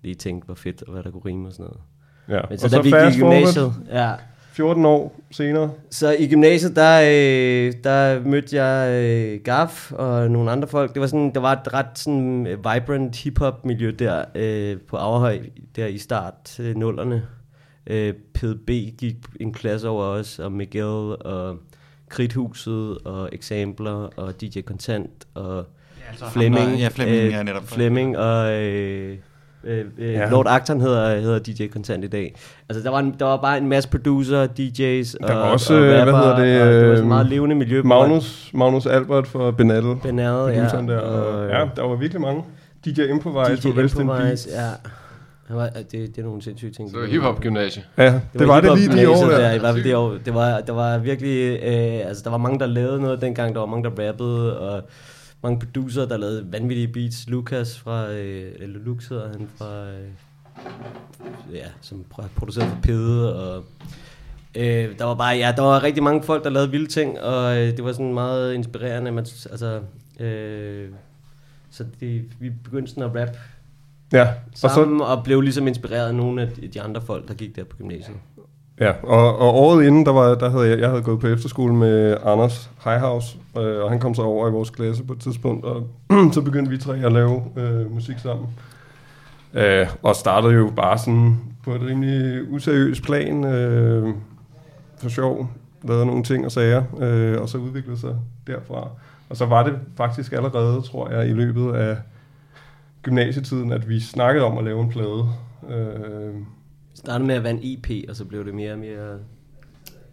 lige tænkte var fedt, og hvad der kunne rime og sådan noget. Ja. Men så, så da vi gik i gymnasiet, ja, 14 år senere. så i gymnasiet, der, øh, der mødte jeg øh, Gaf og nogle andre folk. Det var, sådan, der var et ret sådan, øh, vibrant hip-hop miljø der øh, på Averhøj, der i start øh, nullerne. Øh, PDB gik en klasse over os, og Miguel og Kridthuset og Exampler og DJ Contant og altså Flemming. der- ja, Flemming, øh, ja, netop. Flemming og øh, øh, øh, Ja. Lord Acton hedder, hedder DJ Contant i dag. Altså der var, en, der var bare en masse producer, DJ's og, Der var også, og øh, hvad rapper, hedder det, og det var sådan et øh, meget levende miljø. Magnus, Magnus Albert for Benal. Benal, ja. Der, og, ja, der var virkelig mange. DJ Improvise DJ. Improvise, ja. Han var, det, det er nogle sindssyge ting. Så det var hiphop-gymnasie. Ja, det, det var, det lige de år der. I hvert fald det år. Det var, der var virkelig, øh, altså der var mange, der lavede noget dengang. Der var mange, der rappede, og mange producer, der lavede vanvittige beats. Lucas fra, øh, eller Lux hedder han fra, øh, ja, som har produceret for Pede, og øh, der var bare, ja, der var rigtig mange folk, der lavede vilde ting, og øh, det var sådan meget inspirerende. Man, altså, øh, så det, vi begyndte sådan at rap Ja, og så, sammen, og, blev ligesom inspireret af nogle af de- de andre folk, der gik der på gymnasiet. ja, og, og året inden, der, var, der havde jeg, jeg havde gået på efterskole med Anders Highhouse, øh, og han kom så over i vores klasse på et tidspunkt, og så begyndte vi tre at lave øh, musik sammen. Øh, og startede jo bare sådan på et rimelig useriøst plan, øh, for sjov, lavede nogle ting og sager, øh, og så udviklede sig derfra. Og så var det faktisk allerede, tror jeg, i løbet af gymnasietiden, at vi snakkede om at lave en plade. Øh, Det startede med at være en EP, og så blev det mere og mere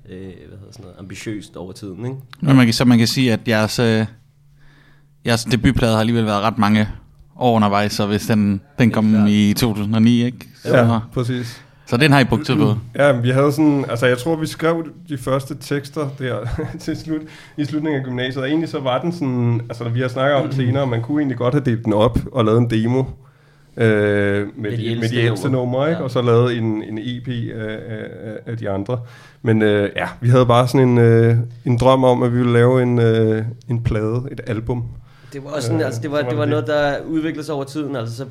øh, hvad hedder sådan noget, ambitiøst over tiden, ikke? Men man kan, så man kan sige, at jeres, øh, jeres debutplade har alligevel været ret mange år undervejs, så hvis den, den kom i 2009, ikke? Så, ja, præcis. Så den har I brugt tid på. Ja, vi havde sådan, altså jeg tror, vi skrev de første tekster der til slut, i slutningen af gymnasiet, og egentlig så var den sådan, altså vi har snakket om senere, man kunne egentlig godt have delt den op og lavet en demo øh, med, de de, med de ældste numre. Ja. og så lavet en, en EP af, af, af- de andre. Men øh, ja, vi havde bare sådan en, øh, en drøm om, at vi ville lave en, øh, en plade, et album. Det var også sådan, Øh, altså det var, det var det noget, der udviklede sig over tiden, altså så,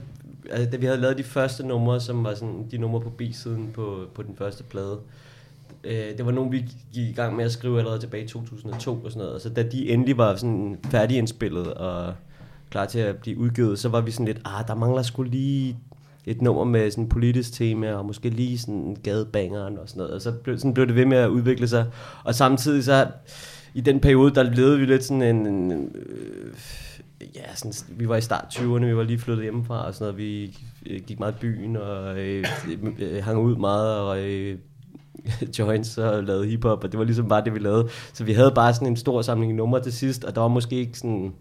altså, da vi havde lavet de første numre, som var sådan de numre på B-siden på, på den første plade, øh, det var nogle, vi gik i gang med at skrive allerede tilbage i 2002 og sådan noget, og så da de endelig var sådan færdigindspillet og klar til at blive udgivet, så var vi sådan lidt, ah, der mangler sgu lige et nummer med sådan politisk tema, og måske lige sådan gadebangeren og sådan noget, og så blev, sådan blev det ved med at udvikle sig, og samtidig så, i den periode, der levede vi lidt sådan en, en øh, ja, sådan, vi var i start 20'erne, vi var lige flyttet hjemmefra og sådan noget, vi øh, gik meget i byen og øh, øh, hang ud meget og øh, joints og lavede hiphop, og det var ligesom bare det, vi lavede. Så vi havde bare sådan en stor samling numre til sidst, og der var måske ikke sådan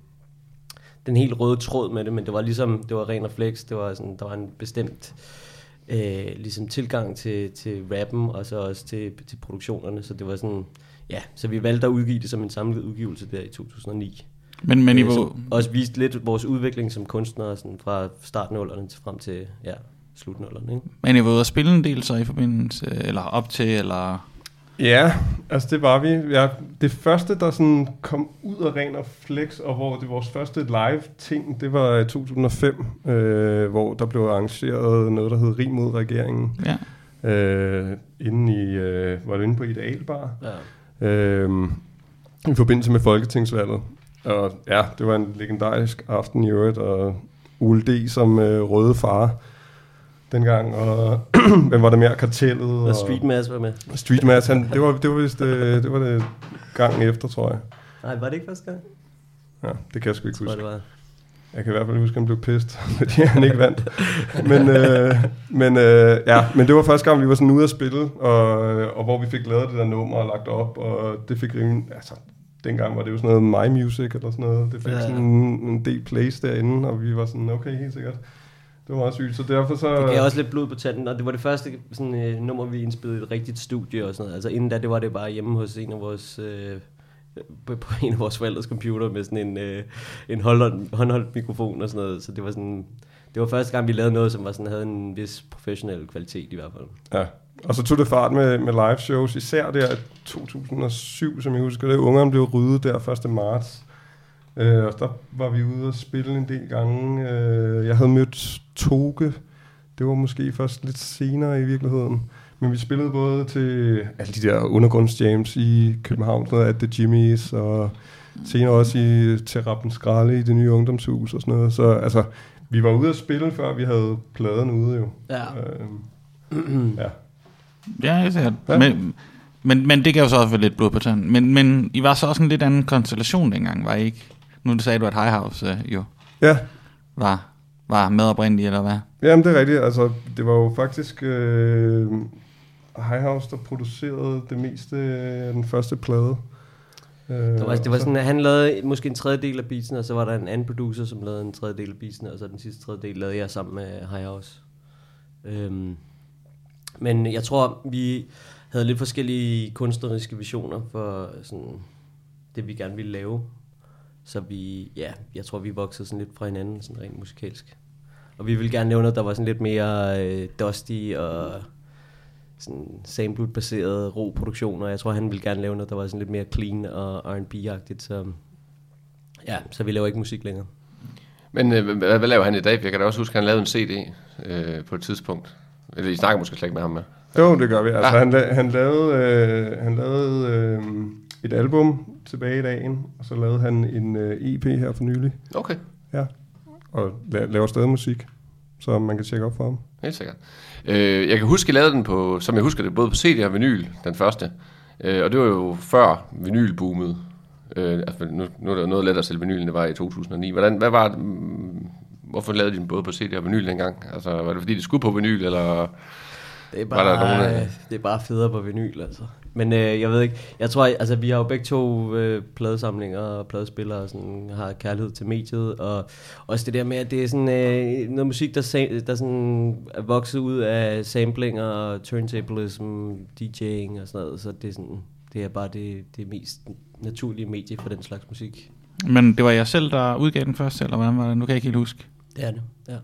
den helt røde tråd med det, men det var ligesom, det var ren refleks, det var sådan, der var en bestemt øh, ligesom tilgang til, til rappen, og så også til, til produktionerne, så det var sådan, ja, så vi valgte at udgive det som en samlet udgivelse der i 2009. Men, men I Øh, var, som også viste lidt vores udvikling som kunstnere sådan fra startnullerne til frem til ja, slutnullerne. Ikke? men I var ude at spille en del så i forbindelse, eller op til, eller... Ja, altså det var vi. Ja, det første, der sådan kom ud af ren og flex, og hvor det vores første live ting, det var i 2005, øh, hvor der blev arrangeret noget, der hed Rig mod regeringen, Ja. øh, inde i, øh, var det inde på Idealbar, Ja. øh, i forbindelse med folketingsvalget. Og ja, det var en legendarisk aften i øvrigt, og Ole D. som øh, røde far dengang, og hvem var der mere? Kartellet. Og Street Mass var med. Street Mass, han, det var, det var vist øh, det var det gangen efter, tror jeg. Nej, var det ikke første gang? Ja, det kan jeg sgu ikke Jeg tror, huske. det var. Jeg kan i hvert fald huske, at han blev pissed, fordi han ikke vandt. Men, øh, men, øh, ja, men det var første gang, vi var sådan ude at spille, og, og hvor vi fik lavet det der nummer og lagt op, og det fik rimelig, altså, dengang var det jo sådan noget My Music eller sådan noget. Det fik Ja, sådan en, en del plays derinde, og vi var sådan, okay, helt sikkert. Det var meget sygt, så derfor så... Det gav også lidt blod på tanden, og det var det første sådan, øh, nummer, vi indspillede i et rigtigt studie og sådan noget. Altså inden da, det var det bare hjemme hos en af vores... Øh, på, på en af vores forældres computer med sådan en, øh, en håndholdt, håndholdt mikrofon og sådan noget. Så det var sådan... Det var første gang, vi lavede noget, som var sådan, havde en vis professionel kvalitet i hvert fald. Ja, og så tog det fart med, med live shows, især der i 2007, som jeg husker det. Ungerne blev ryddet der 1. marts. Øh, og der var vi ude og spille en del gange. Øh, jeg havde mødt Toge. Det var måske først lidt senere i virkeligheden. Men vi spillede både til alle de der undergrundsjams i København, sådan noget at The Jimmys, og senere også i, til Rappen Skralle i det nye ungdomshus og sådan noget. Så altså, vi var ude at spille, før vi havde pladen ude jo. Ja. Øh, ja. Ja, jeg ser Ja. ja. men, men, men det gav jo så også være lidt blod på tanden. Men, men I var så også en lidt anden konstellation dengang, var I ikke? Nu sagde du, at High House øh, jo Ja, var, var med oprindeligt, eller hvad? Jamen, det er rigtigt. Altså, det var jo faktisk øh, High House, der producerede det meste af den første plade. Øh, Det var, det var sådan, at han lavede måske en tredjedel af beatsene, og så var der en anden producer, som lavede en tredjedel af beatsene, og så den sidste tredjedel lavede jeg sammen med High House. Øhm, men jeg tror, vi havde lidt forskellige kunstneriske visioner for sådan, det, vi gerne ville lave. Så vi, ja, jeg tror, vi voksede sådan lidt fra hinanden, sådan rent musikalsk. Og vi ville gerne lave noget, der var sådan lidt mere øh, dusty og sådan sample-baseret ro produktioner. Jeg tror, han ville gerne lave noget, der var sådan lidt mere clean og R&B-agtigt. Så ja, så vi laver ikke musik længere. Men øh, hvad, hvad laver han i dag? Jeg kan da også huske, at han lavede en CD øh, på et tidspunkt. Eller I snakker måske slet ikke med ham med. Jo, det gør vi. Altså, Ja. han, la- han lavede, øh, han lavede øh, et album tilbage i dagen, og så lavede han en øh, EP her for nylig. Okay, Ja. Og la- laver stadig musik, så man kan tjekke op for ham. helt sikkert. Øh, jeg kan huske, at I lavede den på, som jeg husker det, både på CD og vinyl, den første. Øh, og det var jo før vinylboomet. Øh, altså, nu, nu er det jo noget lettere at sælge vinyl, end det var i 2009. Hvordan, hvad var mm, hvorfor lavede de den både på CD og vinyl dengang? Altså, var det fordi, de skulle på vinyl, eller... Det er Var bare, der nogen, øh, det er bare federe på vinyl, altså. Men øh, jeg ved ikke, jeg tror, altså vi har jo begge to øh, pladesamlinger og pladespillere, og sådan, har kærlighed til mediet, og også det der med, at det er sådan øh, noget musik, der, der sådan er vokset ud af samplinger og turntablism, DJing og sådan noget, så det er sådan, det er bare det, det mest naturlige medie for den slags musik. Men det var jeg selv, der udgav den først, eller hvordan var det? Nu kan jeg ikke helt huske. Det er det, ja.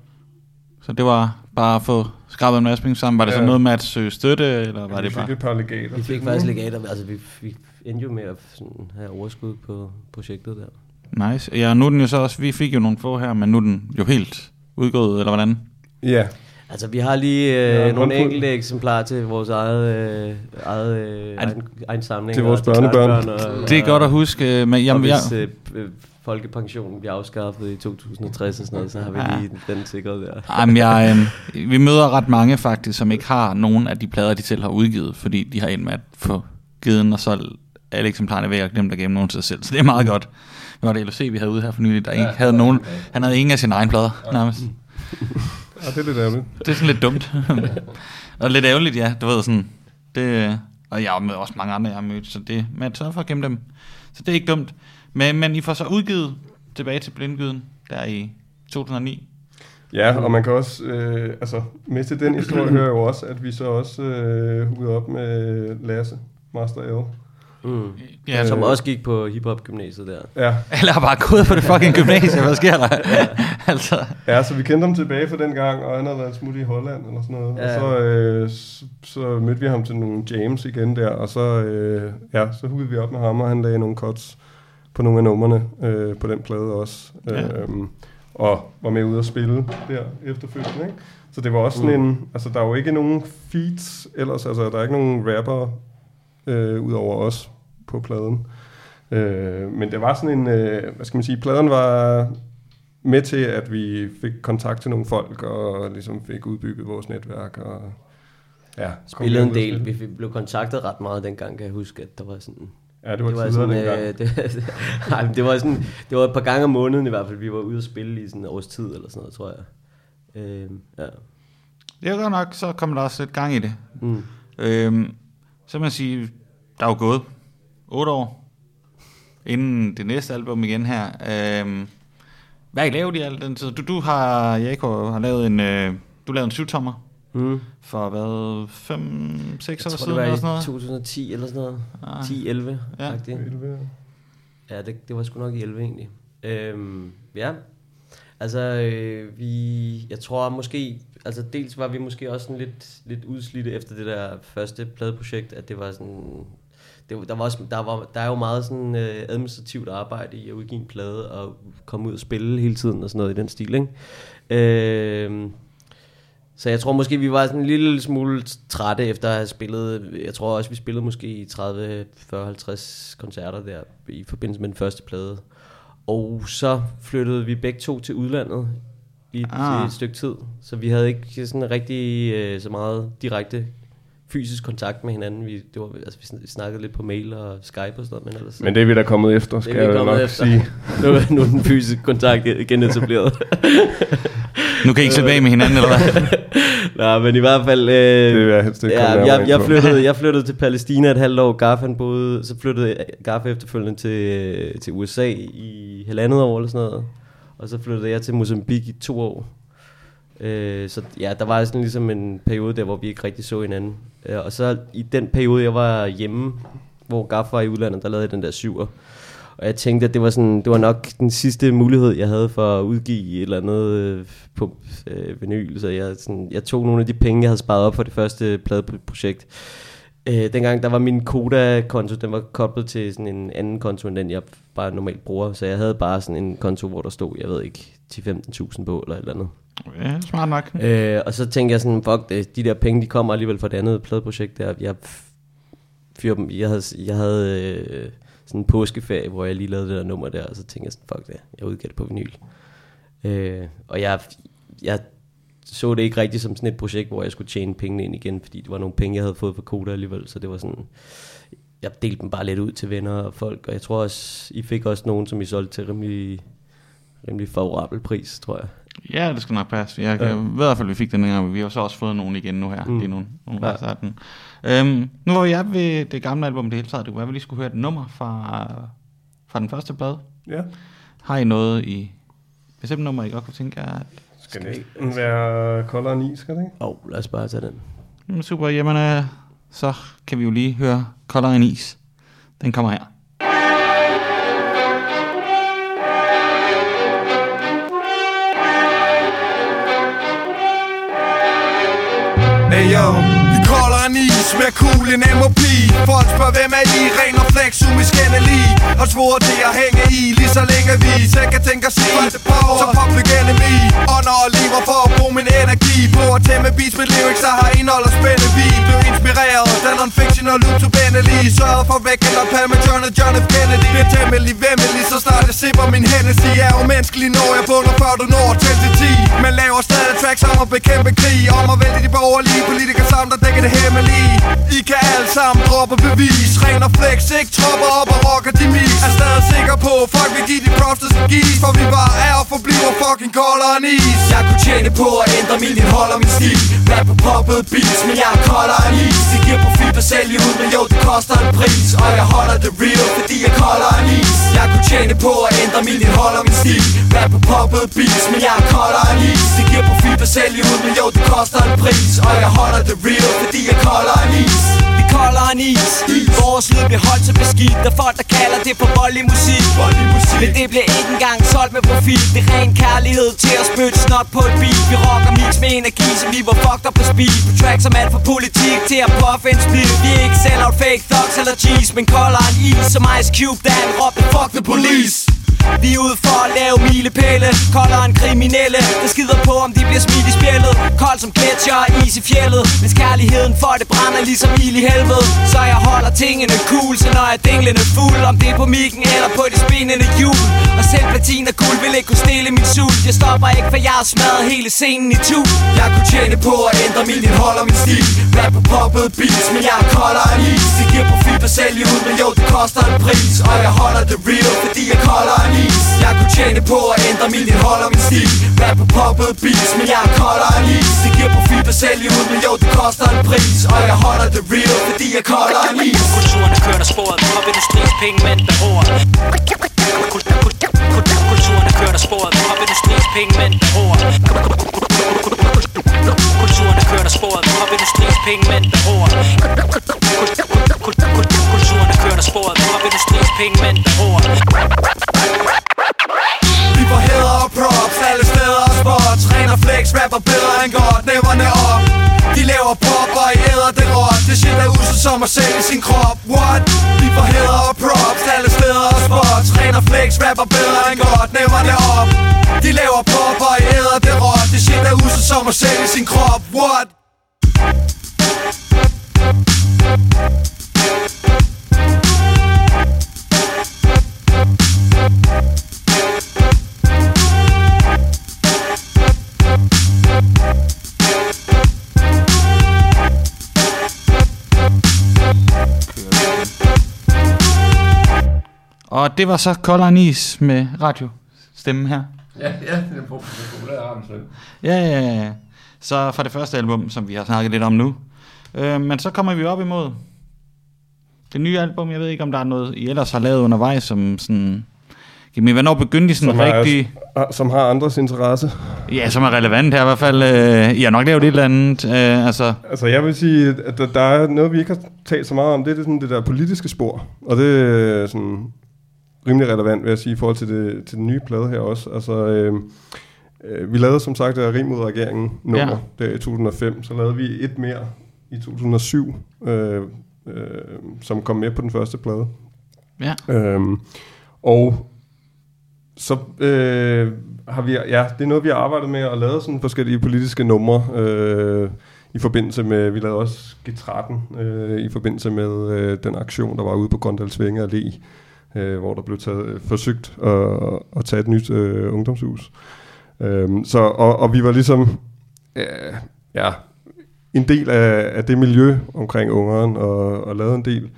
Så det var bare at få skrabet en masse penge sammen. Var det Ja. så noget med at søge støtte, eller var vi det fik bare... et par legater. Vi fik faktisk legater, altså vi, vi endte jo med at sådan, have overskud på projektet der. Nice. Ja, nu er den jo så også... Vi fik jo nogle få her, men nu er den jo helt udgået, eller hvordan? Ja, Altså, vi har lige øh, Ja, ja, nogle enkelte eksemplarer til vores eget, øh, eget øh, egen, egen samling. Til vores og børnebørn. børnebørn Og, Det er godt at huske, men Og jamen, jeg, hvis øh, øh, folkepensionen bliver afskaffet i 2060 og sådan noget, så har vi Ja. lige den sikret der. Jamen, jeg, øh, vi møder ret mange faktisk, som ikke har nogen af de plader, de selv har udgivet, fordi de har ind med at få givet den og solgt alle eksemplarerne væk og glemt at gemme nogen til sig selv. Så det er meget godt. Hvad var det LOC, vi havde ude her for nylig, der ikke havde nogen... Han havde ingen af sine egne plader, nærmest. ja, det er lidt ærgerligt. Det er sådan lidt dumt. og lidt ærgerligt, ja. Du ved sådan... Det, og jeg har også mange andre, jeg har mødt, så det... Men jeg sørger for at gemme dem. Så det er ikke dumt. Men, men I får så udgivet tilbage til Blindgyden, der i 2009. Ja, og man kan også, øh, altså, med til den historie hører jo også, at vi så også øh, huggede op med Lasse, Master L. Mm. Ja, Som Øh. også gik på hiphop-gymnasiet der. Ja, Eller har bare gået på det fucking gymnasie, hvad sker der? altså, ja, så vi kendte ham tilbage fra den gang, og han havde været smut i Holland eller sådan noget. Ja. Og så, øh, så, så mødte vi ham til nogle jams igen der, og så, øh, ja, så huggede vi op med ham, og han lagde nogle cuts på nogle af numrene øh, på den plade også. Ja. Øhm, og var med ude at spille der efterfølgende, ikke? Så det var også sådan en, altså der er jo ikke nogen feats ellers, altså der er ikke nogen rapper øh, ud over os på pladen. Øh, men det var sådan en, øh, hvad skal man sige, pladen var med til, at vi fik kontakt til nogle folk, og ligesom fik udbygget vores netværk, og ja. Spillede en del. vi blev kontaktet ret meget dengang, kan jeg huske, at der var sådan... Ja, det var, det var sådan, øh, det, nej, men det var sådan, det var et par gange om måneden i hvert fald, vi var ude at spille i sådan et års tid eller sådan noget, tror jeg. Øh, ja. Det er jo godt nok, så kommer der også lidt gang i det. Mm. Øhm, så man sige, der er jo gået 8 år, inden det næste album igen her. Øhm, hvad har I lavet i al den tid? Du, du har, Jakob, har lavet en, øh, du lavede en syvtommer Mm. for hvad, 5-6 Jeg år tror, det siden var eller i sådan noget? 2010 eller sådan noget. Ah. 10-11, Ja. ja. Ja, det, det var sgu nok i 11 egentlig. Øhm, ja, altså øh, vi, jeg tror måske, altså dels var vi måske også sådan lidt, lidt udslidte efter det der første pladeprojekt, at det var sådan, det, var- der, var også, der, var, der er jo meget sådan øh, administrativt arbejde i at udgive en plade og komme ud og spille hele tiden og sådan noget i den stil, ikke? Øhm, så jeg tror måske, vi var sådan en lille smule trætte efter at have spillet. Jeg tror også, vi spillede måske i 30, 40, 50 koncerter der i forbindelse med den første plade. Og så flyttede vi begge to til udlandet i et, Ah. et stykke tid. Så vi havde ikke sådan rigtig øh, så meget direkte fysisk kontakt med hinanden. Vi, det var, altså, vi sn- snakkede lidt på mail og Skype og sådan noget. Men, ellers, Men det er vi da kommet efter, skal det er vi jeg kommet nok efter. sige. nu, er- nu er den fysiske kontakt genetableret. Nu kan I ikke slippe af med hinanden, eller hvad? Nej, men i hvert fald... Øh, Det jeg helst ikke ja, jeg, jeg, flyttede, jeg flyttede til Palæstina et halvt år. Gaffen boede, så flyttede Gaffe efterfølgende til, øh, til USA i halvandet år eller sådan noget. Og så flyttede jeg til Mozambique i to år. Øh, så ja, der var sådan ligesom en periode der, hvor vi ikke rigtig så hinanden. Øh, og så i den periode, jeg var hjemme, hvor Gaff var i udlandet, der lavede jeg den der syver. Og jeg tænkte, at det var, sådan, det var nok den sidste mulighed, jeg havde for at udgive et eller andet øh, på øh, vinyl. Så jeg, sådan, jeg tog nogle af de penge, jeg havde sparet op for det første pladeprojekt. Øh, dengang der var min Koda-konto, den var koblet til sådan en anden konto, end den jeg bare normalt bruger. Så jeg havde bare sådan en konto, hvor der stod, jeg ved ikke, 10-15.000 på eller et eller andet. Ja, smart nok. Øh, og så tænkte jeg sådan, fuck det, de der penge, de kommer alligevel fra det andet pladeprojekt der. Jeg, fyr dem, jeg havde, jeg havde øh, sådan en påskeferie, hvor jeg lige lavede det der nummer der, og så tænkte jeg sådan, fuck det, jeg udgav det på vinyl. Øh, og jeg, jeg så det ikke rigtigt som sådan et projekt, hvor jeg skulle tjene pengene ind igen, fordi det var nogle penge, jeg havde fået fra Koda alligevel, så det var sådan, jeg delte dem bare lidt ud til venner og folk, og jeg tror også, I fik også nogen, som I solgte til rimelig, rimelig favorabel pris, tror jeg. Ja, det skal nok passe. Jeg, jeg ved i hvert fald, vi fik den gang, men vi har så også fået nogen igen nu her. Mm. Mm. Det er nogle, nogle Ja. Øhm, nu var jeg ved det gamle album det hele taget. Det kunne være, at vi lige skulle høre et nummer fra, fra den første plade. Ja. Har I noget i bestemt nummer, I godt kunne tænke jer? at- Skal det ikke være koldere end is, skal det ikke? Åh, oh, lad os bare tage den. Jamen, super, jamen øh, så kan vi jo lige høre Koldere end is. Den kommer her. Hey yo, vi kolder en is med cool en MOP Folk spørger hvem er I, ren og flex, umiskendelig Og svoret det at hænge i, lige så længe vi. Selv kan tænke os i Så public enemy, ånder og lever for at bruge min energi På at tæmme beats med lyrics, der har indhold og spænde. Vi Blev inspireret, da non-fiction og loop to Benelli Sørget for væk eller palme John og John F. Kennedy. Bliver temmelig vemmelig, så snart jeg sipper min Hennessy. Er umenneskelig når jeg bunder før du når til til 10 Men laver stadig tracks om at bekæmpe krig Om at vælge de borgerlige politikere sammen, der dækker det hemmelige. I kan alle sammen droppe bevis. Ren og flex, ikke tropper op og rocker de mis. Er stadig sikker på, folk vil give de props, der skal gives. For vi bare er og forbliver fucking koldere end is Jeg kunne tjene på at ændre min indhold og min stil. Rap på poppet beats, men jeg er koldere end is Det giver profit at sælge ud, men jo, det koster en pris. Og jeg holder det real, fordi jeg er koldere end is Jeg kunne tjene på at ændre min indhold og min stil. Rap på poppet beats, men jeg er koldere end is Det giver profit at sælge ud, men jo, det koster en pris. Og jeg holder det real, fordi jeg er koldere end is Vi kolder en is Vores lyd bliver holdt så beskidt Der er folk der kalder det for voldelig musik. Men det bliver ikke engang solgt med profil Det er ren kærlighed til at spytte snot på et beat Vi rocker mix med energi som vi var fucked up på speed. På tracks som alt fra politik til at puffe en split. Vi er ikke sell out fake thugs eller cheese Men kolder en is som Ice Cube Da han råbte fuck the police vi er ude for at lave milepæle. Koldere end kriminelle. Der skider på om de bliver smidt i spjældet. Kold som gletsjer og is i fjellet. Hvis kærligheden for det brænder ligesom ild i helvede. Så jeg holder tingene cool Så når jeg dinglende fuld. Om det er på mikken eller på de spinnende hjul. Og selv platin og guld vil ikke kunne stille min sult. Jeg stopper ikke for jeg har smadret hele scenen i tu Jeg kunne tjene på at ændre min indhold og min stil. Rap på poppet beats, men jeg er koldere end is. Det giver profit at sælge ud, men jo det koster en pris. Og jeg holder det real, fordi jeg er koldere is Jeg kunne tjene på at ændre min indhold og min stil. Rap på poppet beats, men jeg er koldere end is Det giver profit at sælge ud, men jo det koster en pris. Og jeg holder det real, fordi jeg er koldere end is Kulturen er kørt af sporet. Popindustriens penge, mænd der roer. Kulturen er kørt af sporet. Popindustriens penge, mænd der roer. Kulturen er kørt af sporet. Popindustriens penge, mænd der roer. Kulturen er kørt af sporet. Popindustriens penge, mænd der roer og props, alle steder og spots. Ren og flex, rapper bedre end godt, næverne op. De laver pop, og I æder det råt. Det shit er uset som at sælge sin krop, what? Vi får hæder og props, alle steder og spots. Ren og flex, rapper bedre end godt, næverne op. De laver pop, og I æder det råt. Det shit er uset som at sælge sin krop, what? Det var så Kolderen Is med radiostemmen her. Ja, ja, det er på-. Ja, ja, ja. Så fra det første album, som vi har snakket lidt om nu. Øh, men så kommer vi op imod det nye album. Jeg ved ikke, om der er noget, I ellers har lavet undervejs, som sådan... Jamen, hvornår begyndte I sådan Som har, rigtig... som har andres interesse. Ja, som er relevant her i hvert fald. Øh, I har nok lavet et eller andet. Øh, altså, Altså, jeg vil sige, at der, der er noget, vi ikke har talt så meget om. Det er det, sådan, det der politiske spor. Og det er sådan rimelig relevant, vil jeg sige, i forhold til, det, til den nye plade her også. Altså, øh, øh, vi lavede som sagt Rim mod regeringen nummer ja. der i 2005. Så lavede vi et mere i 2007, øh, øh, som kom med på den første plade. ja. Øhm, og så øh, har vi, ja, det er noget, vi har arbejdet med at lave sådan forskellige politiske numre øh, i forbindelse med, vi lavede også G13 øh, i forbindelse med øh, den aktion, der var ude på Grøndalsvænge Allé, øh, hvor der blev taget, øh, forsøgt at, at tage et nyt øh, ungdomshus. Øhm, så, og, og vi var ligesom, øh, ja, en del af, af det miljø omkring ungeren, og, og lavede en del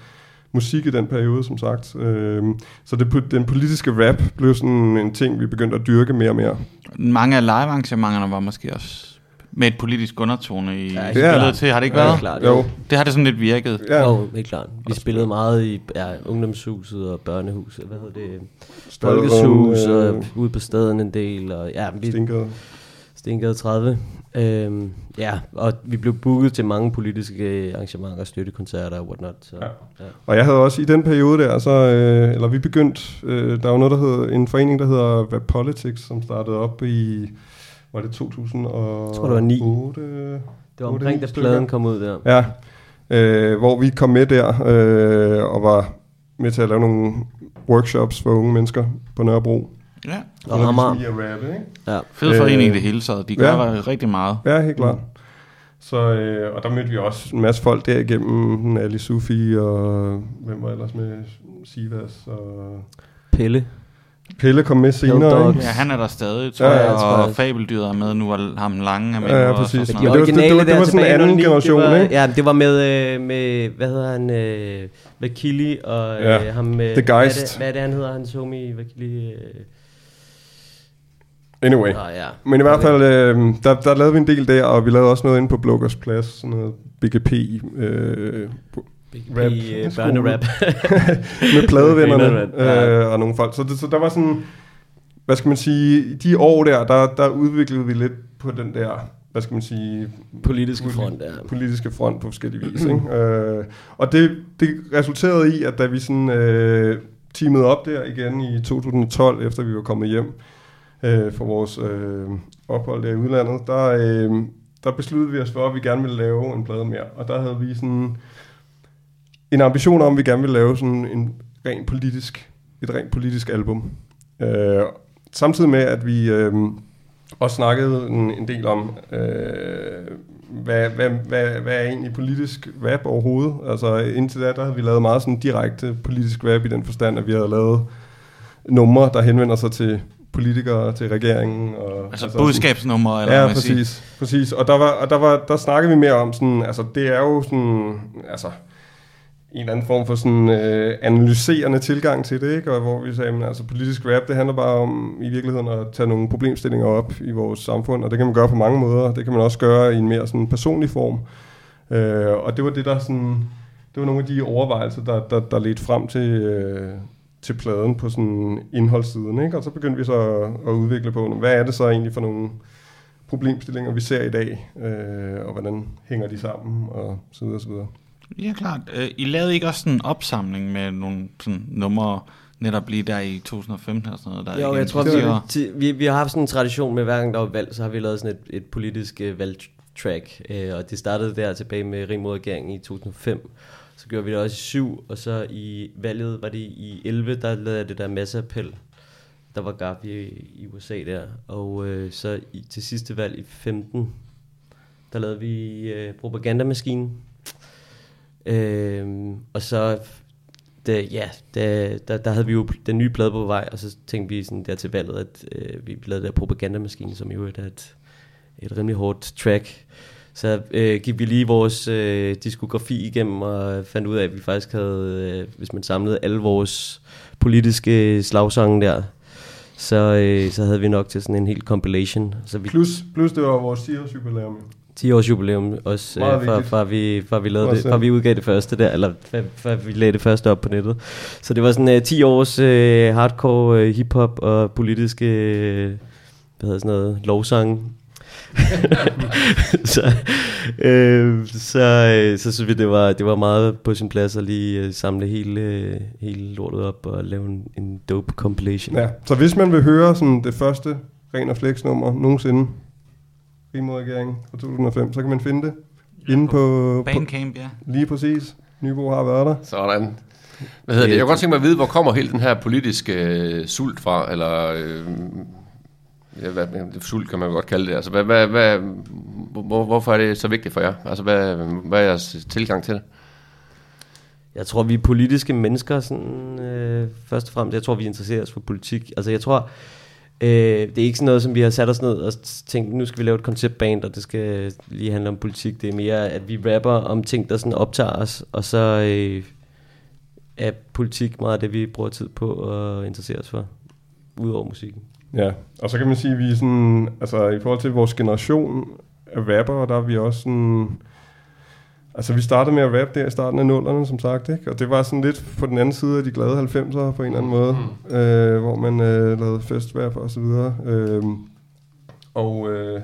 musik i den periode, som sagt. Øhm, så det, den politiske rap blev sådan en ting, vi begyndte at dyrke mere og mere. Mange af live-arrangementerne var måske også med et politisk undertone i Ja, spillet til. Har det ikke Ja, været? klart. Jo, Det har det sådan lidt virket. ja. Jo, helt klart. Vi spillede meget i ja, ungdomshuset og børnehuset, hvad hedder det? Folkeshus øh, og ude på staden en del. Og, ja, vi, Stinkede. Stengade 30. Øhm, ja, og vi blev booket til mange politiske arrangementer, støttekoncerter og whatnot. Så, Ja. ja. Og jeg havde også i den periode der, så, øh, eller vi begyndte, øh, der var noget, der hed, en forening, der hedder Rap Politics, som startede op i, var det 2008? Jeg tror, det var ni. 8, Det var omkring, da pladen kom ud der. Ja, øh, hvor vi kom med der, øh, og var med til at lave nogle workshops for unge mennesker på Nørrebro. Ja. Og Amager. Ligesom rappe, ikke? Ja. Fed forening i Øh, det hele taget. De gør ja. rigtig meget. Ja, helt klart. Så, øh, og der mødte vi også en masse folk derigennem, Ali Sufi og hvem var ellers med, Sivas og... Pelle. Pelle kom med senere, ikke? Ja, han er der stadig, tror Ja, ja, ja, jeg, jeg tror, og at- Fabeldyret er med nu, og ham Lange er med Ja, ja, præcis. og sådan De noget. det var- det- det det var sådan en i anden 09, generation, var, ikke? Ja, det var med, øh, med hvad hedder han, øh, Vakili og øh, Ja, ham med... The Hvad er, Geist. det, hvad er det, han hedder, hans homie Vakili? Øh, Anyway. Nå, ja. Men i hvert fald, øh, der, der lavede vi en del der, og vi lavede også noget inde på Blukkers Plads, sådan noget BGP, øh, rap. I øh, skole. børnerap. med pladevennerne ja. øh, og nogle folk. Så, det, så der var sådan, hvad skal man sige, de år der, der, der udviklede vi lidt på den der, hvad skal man sige, Politiske front, ja. politiske front på forskellige vis. Ikke? Øh, og det, det resulterede i, at da vi sådan, øh, teamede op der igen i 2012, efter vi var kommet hjem øh, fra vores øh, ophold der i udlandet, der, øh, der besluttede vi os for, at vi gerne ville lave en plade mere. Og der havde vi sådan en ambition om, at vi gerne ville lave sådan en ren politisk, et rent politisk album. Øh, samtidig med, at vi øh, også snakkede en, en del om, øh, hvad, hvad, hvad, hvad er egentlig politisk rap overhovedet? Altså indtil da, der havde vi lavet meget sådan direkte politisk rap i den forstand, at vi havde lavet numre, der henvender sig til politikere, til regeringen. Og, Altså budskabsnumre, eller ja, hvad man siger. præcis, præcis. Og der, var, og der, var, der snakkede vi mere om sådan, altså det er jo sådan, altså en eller anden form for sådan øh, analyserende tilgang til det, ikke? Og hvor vi sagde, at altså, politisk rap, det handler bare om i virkeligheden at tage nogle problemstillinger op i vores samfund, og det kan man gøre på mange måder. Det kan man også gøre i en mere sådan personlig form. Øh, og det var det, der sådan, det var nogle af de overvejelser, der, der, der ledte frem til, øh, til pladen på sådan indholdssiden, ikke? Og så begyndte vi så at, at udvikle på, hvad er det så egentlig for nogle problemstillinger, vi ser i dag, øh, og hvordan hænger de sammen, og så videre, så videre. Ja, klart. Øh, I lavede ikke også sådan en opsamling med nogle sådan numre, netop lige der i 2015 og sådan noget? Der Jo, jeg tror, vi, vi, vi har haft sådan en tradition med, hver gang der var valg, så har vi lavet sådan et, et politisk øh, valgtrack, øh, og det startede der tilbage med Ring mod regeringen i 2005. Så gjorde vi det også i 7, og så i valget, var det i 11, der lavede jeg det der masseappel, der var GAP i, i USA der. Og øh, så i, til sidste valg i 15, der lavede vi øh, propagandamaskinen. Øh, og så det, ja, det, der, der havde vi jo den nye plade på vej, og så tænkte vi sådan der til valget, at øh, vi lavede der propagandamaskine, som jo er et, et rimelig hårdt track. Så øh, gik vi lige vores øh, diskografi igennem og fandt ud af, at vi faktisk havde, øh, hvis man samlede alle vores politiske slagsange der, så, øh, så havde vi nok til sådan en hel compilation. Så vi, Plus, plus det var vores 10 jubilæum. 10 års jubilæum også, øh, fra, fra, vi, fra, vi lavede det, fra vi udgav det første der, eller fra, fra vi lagde det første op på nettet. Så det var sådan øh, 10 års øh, hardcore øh, hiphop og politiske, øh, hvad hedder sådan noget, lovsang. så, øh, så, øh, så synes vi, det var, det var meget på sin plads at lige øh, samle hele, øh, hele lortet op og lave en, en dope compilation. Ja, så hvis man vil høre sådan det første ren og flex nummer nogensinde, Rimod-regeringen fra 2005, så kan man finde det inde på, på Bandcamp, ja. lige præcis. Nybo har været der. Sådan. Hvad hedder det? Jeg kunne godt tænke mig at vide, hvor kommer hele den her politiske øh, sult fra, eller øh, ja, hvad, sult kan man godt kalde det. Altså, hvad, hvad, hvad, hvor, hvorfor er det så vigtigt for jer? Altså, hvad, hvad er jeres tilgang til det? Jeg tror, vi er politiske mennesker, sådan, øh, først og fremmest. Jeg tror, vi interesserer os for politik. Altså, jeg tror, øh, Øh, det er ikke sådan noget, som vi har sat os ned og tænkt, nu skal vi lave et konceptband, og det skal lige handle om politik. Det er mere, at vi rapper om ting, der sådan optager os, og så øh, er politik meget det, vi bruger tid på at interessere os for, udover musikken. Ja, og så kan man sige, at vi sådan, altså i forhold til vores generation af rappere, der er vi også sådan, altså vi startede med at rappe der i starten af nullerne, som sagt, ikke? Og det var sådan lidt på den anden side af de glade 90'ere på en eller anden måde, mm. øh, hvor man øh, lavede festrap og så videre. Øh, og, øh,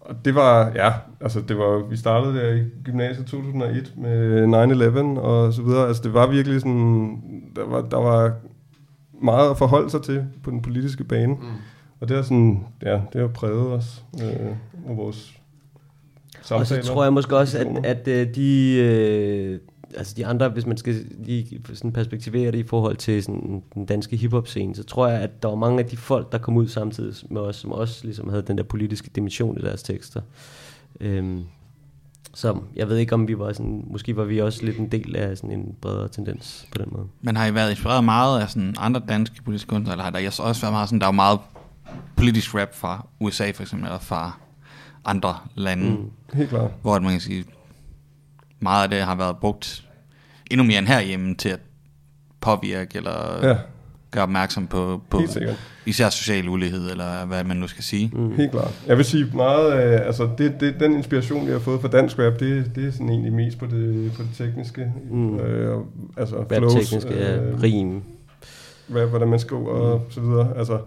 og det var, ja, altså det var, vi startede der i gymnasiet 2001 med 9-11 og så videre. Altså det var virkelig sådan, der var, der var meget at forholde sig til på den politiske bane. Mm. Og det har sådan, ja, det har præget os øh, og vores Og samtaler. så tror jeg måske også, at, at øh, de, øh, altså de andre, hvis man skal lige sådan perspektivere det i forhold til sådan den danske hiphop-scene, så tror jeg, at der var mange af de folk, der kom ud samtidig med os, som også ligesom havde den der politiske dimension i deres tekster. Øhm, så jeg ved ikke, om vi var sådan, måske var vi også lidt en del af sådan en bredere tendens på den måde. Men har I været inspireret meget af sådan andre danske politiske kunstnere, eller har der også været meget sådan, der er meget politisk rap fra USA for eksempel, eller fra andre lande, Mm. Helt klart. hvor man kan sige, meget af det har været brugt endnu mere end herhjemme til at påvirke, eller Ja, gøre opmærksom på, på især social ulighed, eller hvad man nu skal sige. Mm. Helt klart. Jeg vil sige meget, øh, altså det, det, den inspiration, vi har fået fra dansk rap, det, det er sådan egentlig mest på det, på det tekniske. Mm. Øh, og- altså Rap-tekniske, ja, øh, rim. rap, hvordan man skriver og så videre. Altså,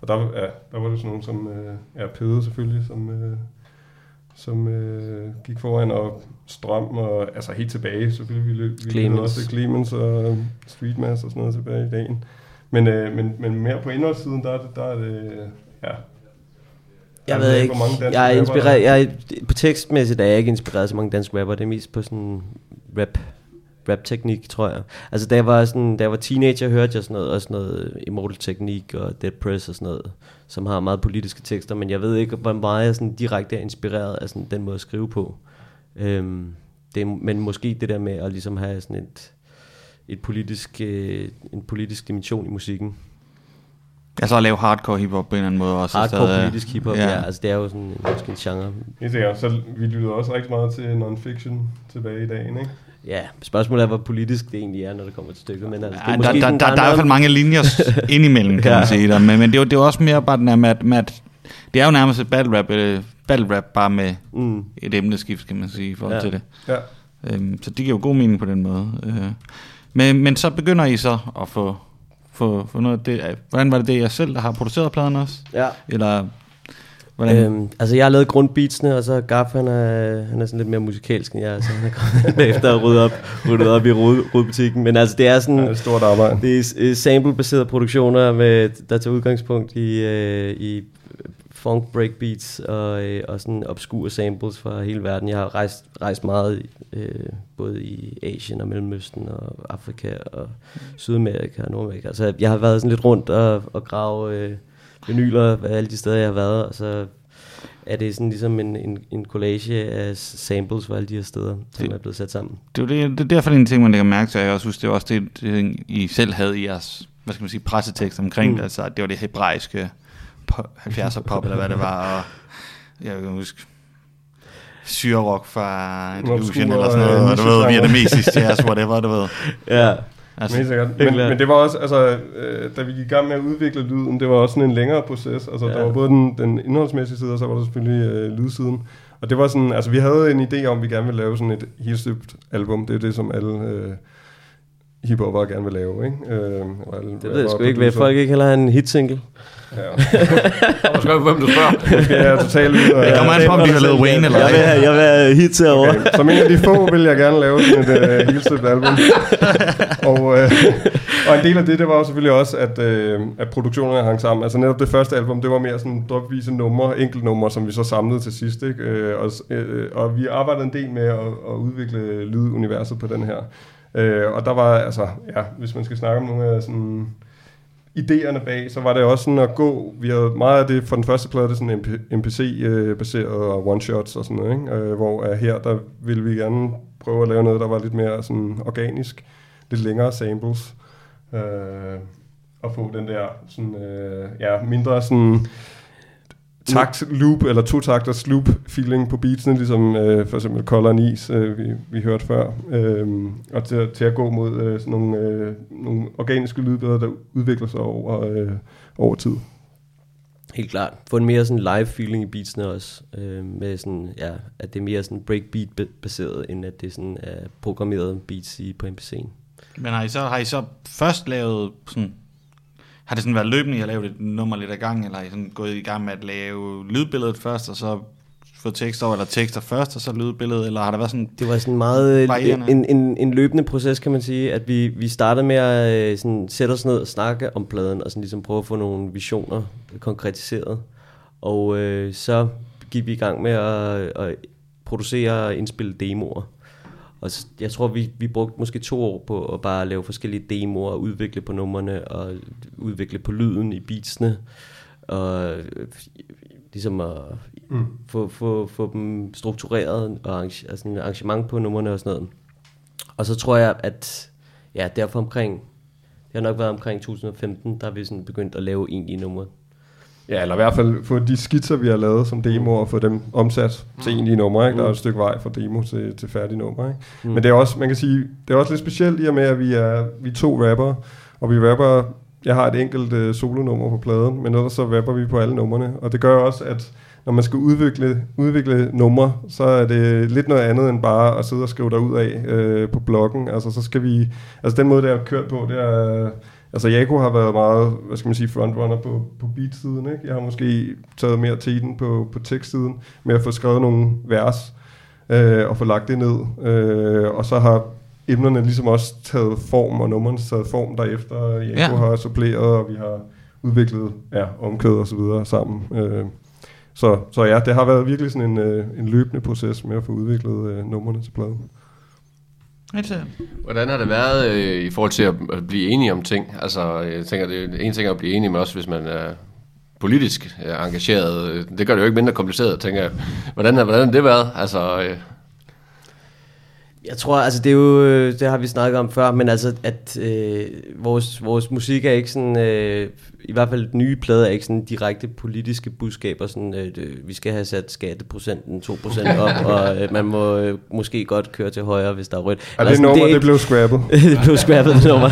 og der, ja, der var det sådan nogen som øh, ja, Pede selvfølgelig, som, øh, som øh, gik foran, og Strøm, og altså helt tilbage selvfølgelig. Vi løb vi Clemens. også Clemens og Streetmaster og sådan noget tilbage i dagen. Men, øh, men, men mere på indholdssiden, der, er det- der er det, ja. Jeg Jeg ved ikke, mange jeg er inspireret, jeg er, på tekstmæssigt er jeg ikke inspireret så mange danske rapper, det er mest på sådan rap, rap-teknik, tror jeg. Altså, da jeg var, sådan, da jeg var teenager, hørte jeg sådan noget, også noget Immortal Teknik og Dead Press og sådan noget, som har meget politiske tekster, men jeg ved ikke, hvor meget jeg sådan direkte er inspireret af sådan den måde at skrive på. Øhm, det men måske det der med at ligesom have sådan et, et politisk, øh, en politisk dimension i musikken. Altså at lave hardcore hiphop på en eller anden måde også. Hardcore stadig. politisk hiphop, ja. ja. Altså det er jo sådan en, måske en genre. Helt sikkert. Så vi lytter også rigtig meget til non-fiction tilbage i dagen, ikke? Ja, spørgsmålet er, hvor politisk det egentlig er, når det kommer til stykket. Men altså, det Ja, er der, måske der, sådan, der, der, er i hvert fald mange linjer indimellem, kan Ja. man sige. Der. Men, men det, er jo, det er jo også mere bare den her med, at, med at det er jo nærmest et battle rap, øh, battle rap bare med Mm. et emneskift, kan man sige, i forhold Ja. til det. Ja. Øhm, så det giver jo god mening på den måde. Øh. Men, men så begynder I så at få, få, få noget af det. Hvordan var det det, jeg selv, der har produceret pladen også? Ja. Eller hvordan? Øhm, altså jeg har lavet grundbeatsene, og så Gaff, han er, han er sådan lidt mere musikalsk end jeg, så han er kommet bagefter og ryddet op, ryddet op i rod, rodbutikken. Men altså det er sådan... Ja, det er et stort arbejde. Det er øh, sample-baserede produktioner, med, der tager udgangspunkt i, øh, i funk breakbeats og, øh, og sådan obskure samples fra hele verden. Jeg har rejst, rejst meget øh, både i Asien og Mellemøsten og Afrika og Sydamerika og Nordamerika. Så jeg har været sådan lidt rundt og, og grave øh, vinyler alle de steder, jeg har været, og så er det sådan ligesom en, en, en collage af samples fra alle de her steder, som Det- er blevet sat sammen. Det er, det, det er derfor, det er en ting, man lægger mærke til. og Jeg også husker, det var også det, det, I selv havde i jeres hvad skal man sige, pressetekst omkring Mm. det. Altså, det var det hebraiske pop, 70'er pop, eller hvad det var. Og jeg kan huske syrerok fra Illusion eller sådan noget. og du ved, vietnamesisk jazz, whatever, du ved. Ja, Altså, Helt sikkert. Men, men det var også, altså, øh, da vi gik i gang med at udvikle lyden, det var også sådan en længere proces. Altså. Ja. der var både den, den indholdsmæssige side, og så var der selvfølgelig øh, lydsiden. Og det var sådan, altså vi havde en idé om, at vi gerne ville lave sådan et helt støbt album. Det er det, som alle øh, hiphopere gerne vil lave, ikke? Øh, alle det ved jeg sgu ikke. Vil folk ikke heller have en hitsingle? Ja. Og skal hvem du spørger. Måske er jeg totalt ud. Det kommer an på, om de har lavet Wayne eller Jeg vil have, jeg vil have hits herovre. Okay. Som en af de få vil jeg gerne lave sådan et uh, helt støbt album. og, uh, og en del af det, det var jo selvfølgelig også, at, uh, at produktionerne hang sammen. Altså netop det første album, det var mere sådan dropvise numre, enkeltnumre, som vi så samlede til sidst. Ikke? Uh, og, uh, og vi arbejdede en del med at, at udvikle lyduniverset på den her. Øh, og der var, altså, ja, hvis man skal snakke om nogle af sådan idéerne bag, så var det også sådan at gå, vi havde meget af det, for den første plade, det er sådan MPC-baseret øh, og one-shots og sådan noget, ikke? Øh, hvor uh, her, der ville vi gerne prøve at lave noget, der var lidt mere sådan organisk, lidt længere samples, øh, og få den der sådan, øh, ja, mindre sådan takt loop, eller to takters loop feeling på beatsene, ligesom øh, for eksempel Color and Is, øh, vi, vi hørte før, øh, og til, til at gå mod øh, sådan nogle, øh, nogle organiske lydbilleder, der udvikler sig over, øh, over tid. Helt klart. Få en mere sådan live feeling i beatsene også. Øh, med sådan, ja, at det er mere sådan breakbeat ba- baseret, end at det sådan er programmeret beats i, på MPC'en. Men har I, så, har I så først lavet sådan... Har det sådan været løbende, har lavet et nummer lidt ad gang, eller har I sådan gået i gang med at lave lydbilledet først, og så få tekster over, eller tekster først, og så lydbilledet, eller har der været sådan... Det var sådan meget Varierende. en, en, en løbende proces, kan man sige, at vi, vi startede med at øh, sådan, sætte os ned og snakke om pladen, og sådan ligesom prøve at få nogle visioner konkretiseret. Og øh, så gik vi i gang med at, at producere og indspille demoer. Og jeg tror, vi, vi brugte måske to år på at bare lave forskellige demoer, og udvikle på numrene, og udvikle på lyden i beatsene, og øh, ligesom at Mm. få, få, få dem struktureret, og arrange, altså en arrangement på numrene og sådan noget. Og så tror jeg, at ja, derfor omkring, det har nok været omkring 2015, der har vi sådan begyndt at lave egentlige numre. Ja, eller i hvert fald få de skitser, vi har lavet som demo, og få dem omsat til egentlige numre. Ikke? Der er jo et stykke vej fra demo til, til færdige numre. Ikke? Mm. Men det er også, man kan sige, det er også lidt specielt i og med, at vi er, vi er to rapper, og vi rapper, jeg har et enkelt uh, solonummer på pladen, men ellers så rapper vi på alle numrene. Og det gør også, at når man skal udvikle, udvikle numre, så er det lidt noget andet end bare at sidde og skrive derud af øh, på bloggen. Altså så skal vi, altså den måde, det er kørt på, det er, altså Jaco har været meget, hvad skal man sige, frontrunner på, på beat-siden, ikke? Jeg har måske taget mere tiden på, på tekstsiden, med at få skrevet nogle vers, øh, og få lagt det ned. Øh, og så har emnerne ligesom også taget form, og numrene taget form derefter. Jaco Ja. har suppleret, og vi har udviklet ja, omkvæd og så videre sammen. Øh, så, så ja, det har været virkelig sådan en, øh, en løbende proces med at få udviklet øh, numrene til pladen. Helt. Hvordan har det været øh, i forhold til at, at blive enige om ting? Altså, jeg tænker, det er en ting at blive enige, men også hvis man er politisk øh, engageret. øh, Det gør det jo ikke mindre kompliceret, tænker jeg. Hvordan har, hvordan har det været? Altså, øh, jeg tror, altså det er jo, øh, det har vi snakket om før, men altså, at øh, vores, vores musik er ikke sådan, øh, i hvert fald nye plader er ikke sådan direkte politiske budskaber, sådan, øh, det- vi skal have sat skatteprocenten 2% op, og øh, man må øh, måske godt køre til højre, hvis der er rødt. Eller det sådan, nummer, er det ikke- blev scrappet. det blev scrappet det nummer.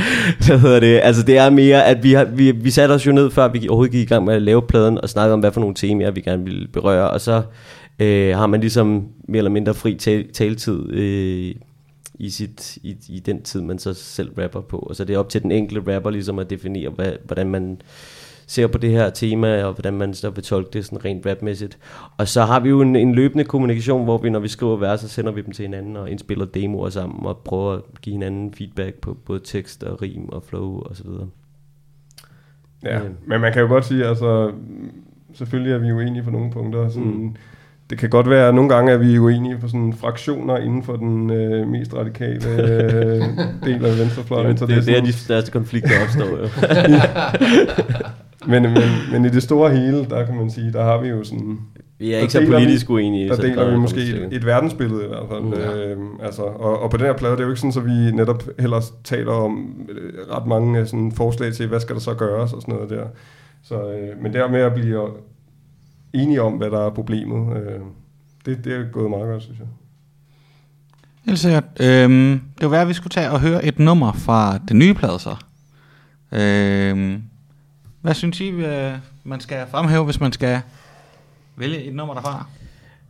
Hvad hedder det? Altså det er mere, at vi, har, vi, vi satte os jo ned, før vi overhovedet gik i gang med at lave pladen, og snakke om, hvad for nogle temaer, vi gerne ville berøre, og så øh, har man ligesom mere eller mindre fri tal- taletid øh, i, sit, i, i den tid, man så selv rapper på. Og så det er op til den enkelte rapper ligesom at definere, hvad, hvordan man ser på det her tema, og hvordan man så vil tolke det sådan rent rapmæssigt. Og så har vi jo en, en løbende kommunikation, hvor vi, når vi skriver vers, så sender vi dem til hinanden og indspiller demoer sammen, og prøver at give hinanden feedback på både tekst og rim og flow og så videre. Ja, Øh. men man kan jo godt sige, altså, selvfølgelig er vi uenige på nogle punkter. Sådan, Mm. Det kan godt være, at nogle gange er vi uenige på sådan fraktioner inden for den øh, mest radikale øh, del af venstrefløjen. Det, så det, det, det er de største konflikter opstår jo. men, men, men i det store hele, der kan man sige, der har vi jo sådan... Vi er der ikke så politisk uenige, Der deler vi vi måske et, et verdensbillede i hvert fald. Mm. Mm. Øhm, altså, og, og på den her plade, det er jo ikke sådan, at vi netop heller taler om øh, ret mange øh, sådan, forslag til, hvad skal der så gøres og sådan noget der. Så, øh, men det her med at blive enige om, hvad der er problemet, øh, det, det er gået meget godt, synes jeg. Helt sikkert. Øhm, det var værd, at vi skulle tage og høre et nummer fra den nye plade så. Øhm, hvad synes I, øh, man skal fremhæve, hvis man skal vælge et nummer derfra?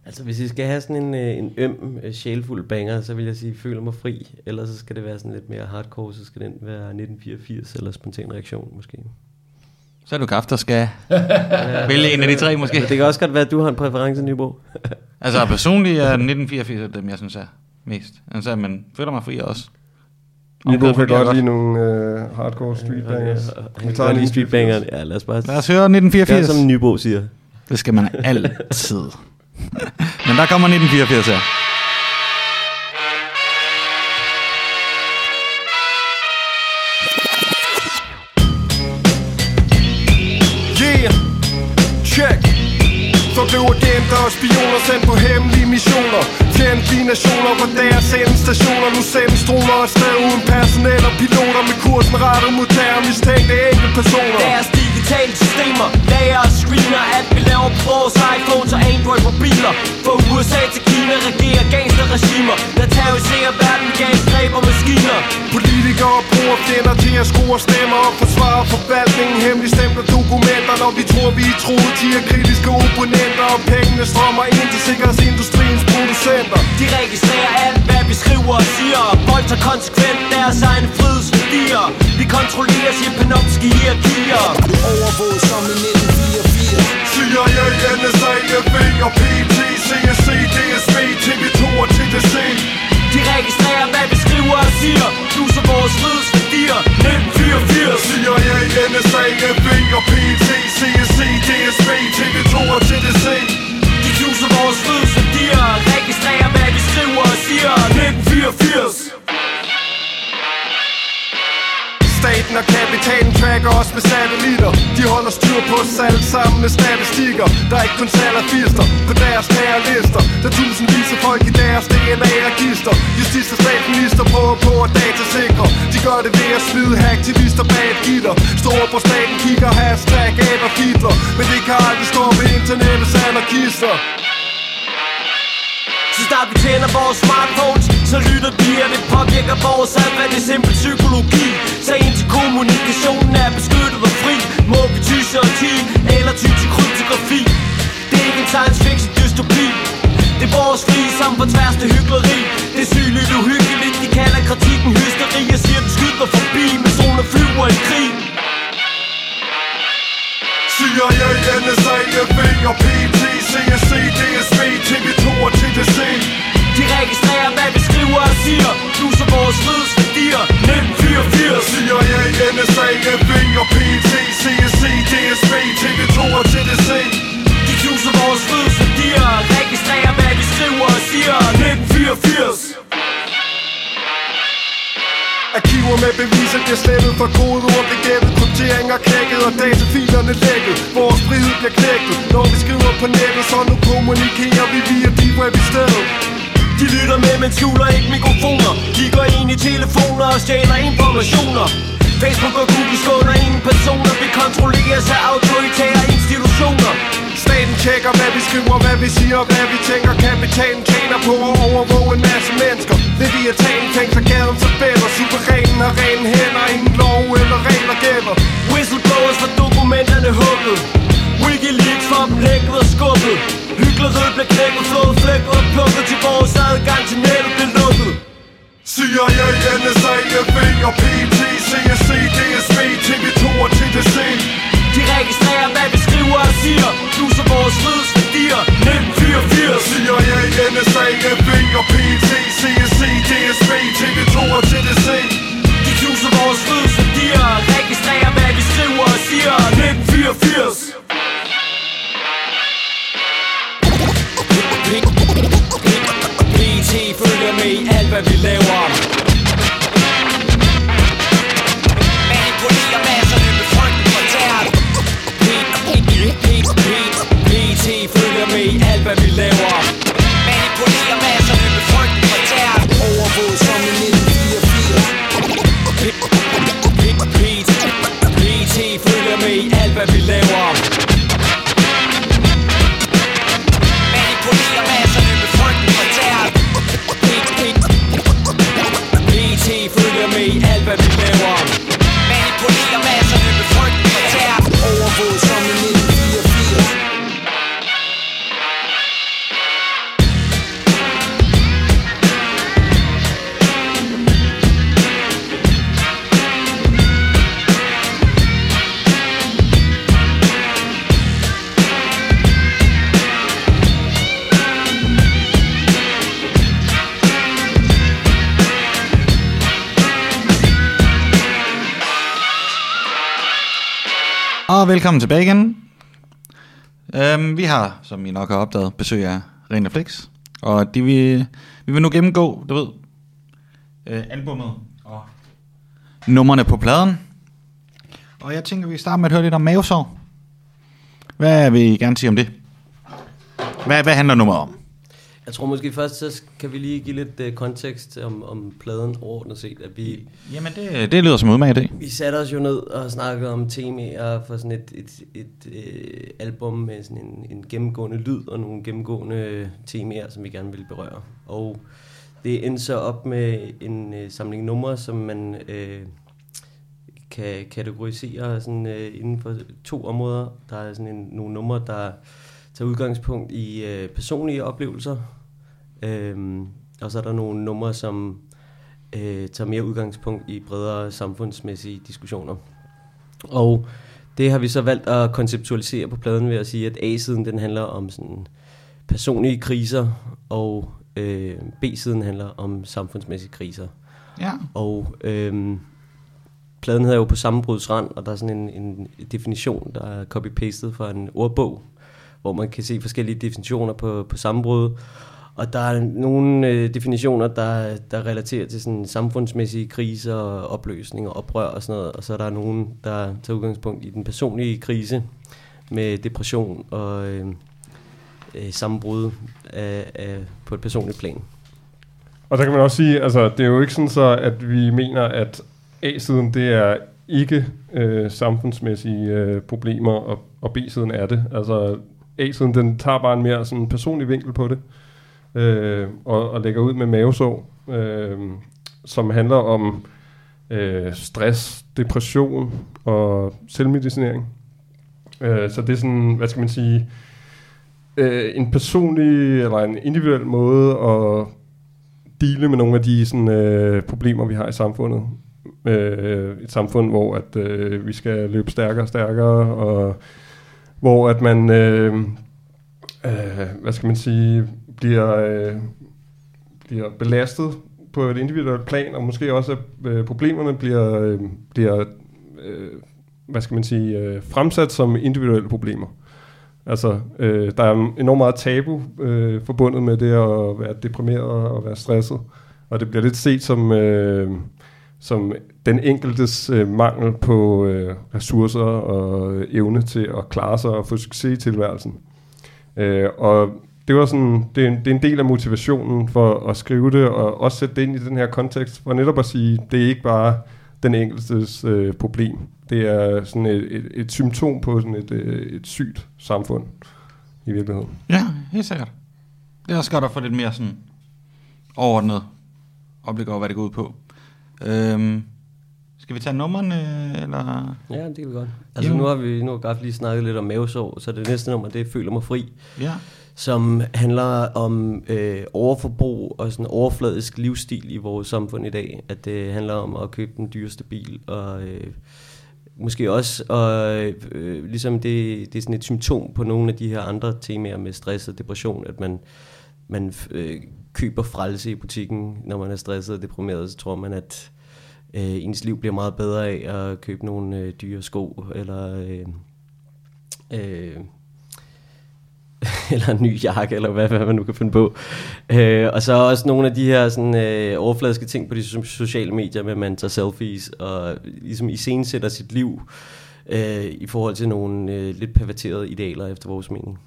Altså hvis I skal have sådan en, øh, en øm, øh, sjælfuld banger, så vil jeg sige, føler mig fri. Ellers så skal det være sådan lidt mere hardcore, så skal den være 1984 eller spontan reaktion måske. Så er du kraft, der skal vælge en af de tre måske. Det kan også godt være, at du har en præference, Nybo. Altså personligt er 1984 dem, jeg synes er mest. Altså, men føler mig fri også. Nico kan godt lide nogle øh, hardcore street bangers. Han Vi tager lige street bangeren. Ja, lad os bare... Lad os høre 1984. Gør som Nybo siger. Det skal man altid. Men der kommer 1984 her. Sendt på hemmelige missioner. Fjendtlige nationer på deres endestationer Nu sendes droner afsted uden personel og piloter Med kursen rettet mod terror mistænkte enkeltpersoner. Deres digitale systemer Lager og screener Alt vi laver på vores iPhones og Android mobiler. Fra USA til Kina regerer gangsterregimer. Der terroriserer verden greb og maskiner. Politikere bruger fjender til at skrue stemmer og forsvare forvaltningen. Hemmeligstemple dokumenter, når vi tror vi er troet De er kritiske opponenter. Og pengene strømmer ind til sikkerhedsindustriens producenter. De registrerer alt hvad vi skriver og siger. Folk tager konsekvent deres egne frihedsværdier. Vi kontrollerer Shipanovski hierarkier Overvåget som i 1984 CIA, NSA, FE og PT, CSC, DSB, TV2 og TDC De registrerer hvad vi skriver og siger. Knuser vores frihedsværdier 1984 CIA, NSA, FE og PT, DNA-register på statsminister prøver på at datasikre. De gør det ved at smide hacktivister bag et gitter. Store på staten kigger hashtag Adolf Hitler Men det kan aldrig stå med internettets anarkister. Så snart vi tænder vores smartphones Så lytter de, og det påvirker vores adfærd Det er simpel psykologi. Så indtil kommunikationen er beskyttet og fri. Må vi og ti eller ty til kryptografi. Det er ikke en science fiction dystopi det er vores fri som på tværs til hyggeleri. Det er sygeligt uhyggeligt De kalder kritikken hysteri. Jeg siger den skyder forbi Med zoner flyver i krig. CIA, NSA, FE og PT, CSC, DSB, TV2 og TDC De registrerer hvad vi skriver og siger. Knuser vores frihedsværdier. 1984 CIA, NSA, FE og PT, CSC, DSB, TV2 og TDC De knuser vores frihedsværdier 1984 skriver med beviser bliver slettet for kodeord Bliver gættet, krypteringer knækket og datafilerne lækket. Vores frihed bliver knækket, når vi skriver på nettet. Så nu kommunikerer vi via deep web i stedet. De lytter med, men skjuler ikke mikrofoner. Kigger ind i telefoner og stjæler informationer. Facebook og Google skåner ingen personer. Vi kontrolleres af autoritære institutioner Staten tjekker, hvad vi skriver, hvad vi siger, hvad vi tænker. Kapitalen tjener på at overvåge en masse mennesker. Leviathan fængsler gaden så fælder Superrenen har rene hænder, ingen lov eller regler gælder. Whistleblowers for dokumenterne hugget Wikileaks for dem hækket og skubbet. Hyggeleriet blev knækket, flået flækket og plukket Til vores adgang til nettet blev lukket. CIA, NSA, FB og PT, CSC, DSB, TV2 og TDC de registrerer, hvad vi skriver og siger. Knuser vores frihedsværdier 1984 CIA, NSA, FE og PT, CSC, DSB, TV2 og TDC De knuser vores frihedsværdier Registrerer, hvad vi skriver og siger. 1984 PT følger med i alt, hvad vi laver med i alt, hvad vi velkommen tilbage igen. Øhm, vi har, som I nok har opdaget, besøg af Ren Flex. Og de vil, vi vil nu gennemgå, du ved, øh, albummet og nummerne på pladen. Og jeg tænker, vi starter med at høre lidt om mavesår. Hvad vil I gerne sige om det? Hvad, hvad handler nummeret om? Jeg tror måske først, så kan vi lige give lidt uh, kontekst om, om pladen overordnet set. At vi, Jamen, det, det lyder som udmærket det. vi satte os jo ned og snakkede om temaer for sådan et, et, et, et album med sådan en, en gennemgående lyd og nogle gennemgående temaer, som vi gerne ville berøre. Og det endte så op med en uh, samling numre, som man uh, kan kategorisere sådan, uh, inden for to områder. Der er sådan en, nogle numre, der tager udgangspunkt i øh, personlige oplevelser, øhm, og så er der nogle numre, som øh, tager mere udgangspunkt i bredere samfundsmæssige diskussioner. Og det har vi så valgt at konceptualisere på pladen ved at sige, at A-siden den handler om sådan personlige kriser, og øh, B-siden handler om samfundsmæssige kriser. Ja. Og øhm, pladen hedder jo på sammenbrudsrand, og der er sådan en, en definition, der er copy-pastet fra en ordbog, hvor man kan se forskellige definitioner på, på sammenbrud. Og der er nogle øh, definitioner, der, der relaterer til sådan samfundsmæssige kriser, og opløsning og oprør og sådan noget. Og så er der nogen, der tager udgangspunkt i den personlige krise med depression og øh, øh, sammenbrud af, af, på et personligt plan. Og der kan man også sige, altså det er jo ikke sådan så, at vi mener, at A-siden det er ikke øh, samfundsmæssige øh, problemer, og, og B-siden er det. Altså A-siden, den tager bare en mere sådan personlig vinkel på det, øh, og, og lægger ud med mavesår, øh, som handler om øh, stress, depression og selvmedicinering. Øh, så det er sådan, hvad skal man sige, øh, en personlig eller en individuel måde at dele med nogle af de sådan, øh, problemer, vi har i samfundet. Øh, et samfund, hvor at øh, vi skal løbe stærkere og stærkere, og hvor at man, øh, øh, hvad skal man sige, bliver, øh, bliver belastet på et individuelt plan, og måske også at øh, problemerne bliver, øh, bliver øh, hvad skal man sige, øh, fremsat som individuelle problemer. Altså, øh, der er enormt meget tabu øh, forbundet med det at være deprimeret og være stresset. Og det bliver lidt set som, øh, som den enkeltes øh, mangel på øh, ressourcer og evne til at klare sig og få succes i tilværelsen. Øh, og det var sådan, det er, en, det er en del af motivationen for at skrive det, og også sætte det ind i den her kontekst, for netop at sige, det er ikke bare den enkeltes øh, problem. Det er sådan et, et, et symptom på sådan et, øh, et sygt samfund i virkeligheden. Ja, helt sikkert. Det er også godt at få lidt mere sådan overordnet opblik over, hvad det går ud på. Øhm, skal vi tage nummerne, eller? Ja, det kan vi godt. Altså Jo. nu har vi nu har Graf lige snakket lidt om mavesår, så det næste nummer, det er Føler mig fri. Ja. Som handler om øh, overforbrug og sådan overfladisk livsstil i vores samfund i dag. At det handler om at købe den dyreste bil og... Øh, måske også, og øh, ligesom det, det er sådan et symptom på nogle af de her andre temaer med stress og depression, at man, man øh, køber frelse i butikken, når man er stresset og deprimeret, så tror man, at øh, ens liv bliver meget bedre af at købe nogle øh, dyre sko, eller, øh, øh, eller en ny jakke, eller hvad, hvad man nu kan finde på. Øh, og så også nogle af de her sådan, øh, overfladiske ting på de so- sociale medier, med at man tager selfies, og ligesom iscenesætter sit liv øh, i forhold til nogle øh, lidt perverterede idealer, efter vores mening.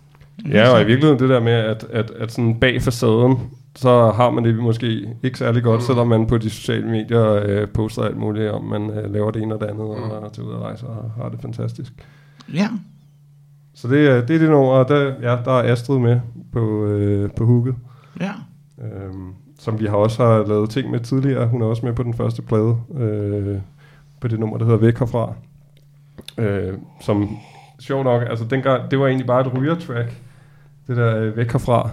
Ja, og i virkeligheden det der med, at, at, at sådan bag facaden, så har man det måske ikke særlig godt, selvom man på de sociale medier øh, poster alt muligt om, man øh, laver det ene og det andet, og tager ud og rejser og har det fantastisk. Ja. Så det, er- det er det nummer, og der, ja, der er Astrid med på, øh, på hooket. Ja. Øhm, som vi har også har lavet ting med tidligere. Hun er også med på den første plade, øh, på det nummer, der hedder Væk herfra. Øh, som, sjovt nok, altså dengang, det var egentlig bare et rygertrack, det der øh, Væk herfra.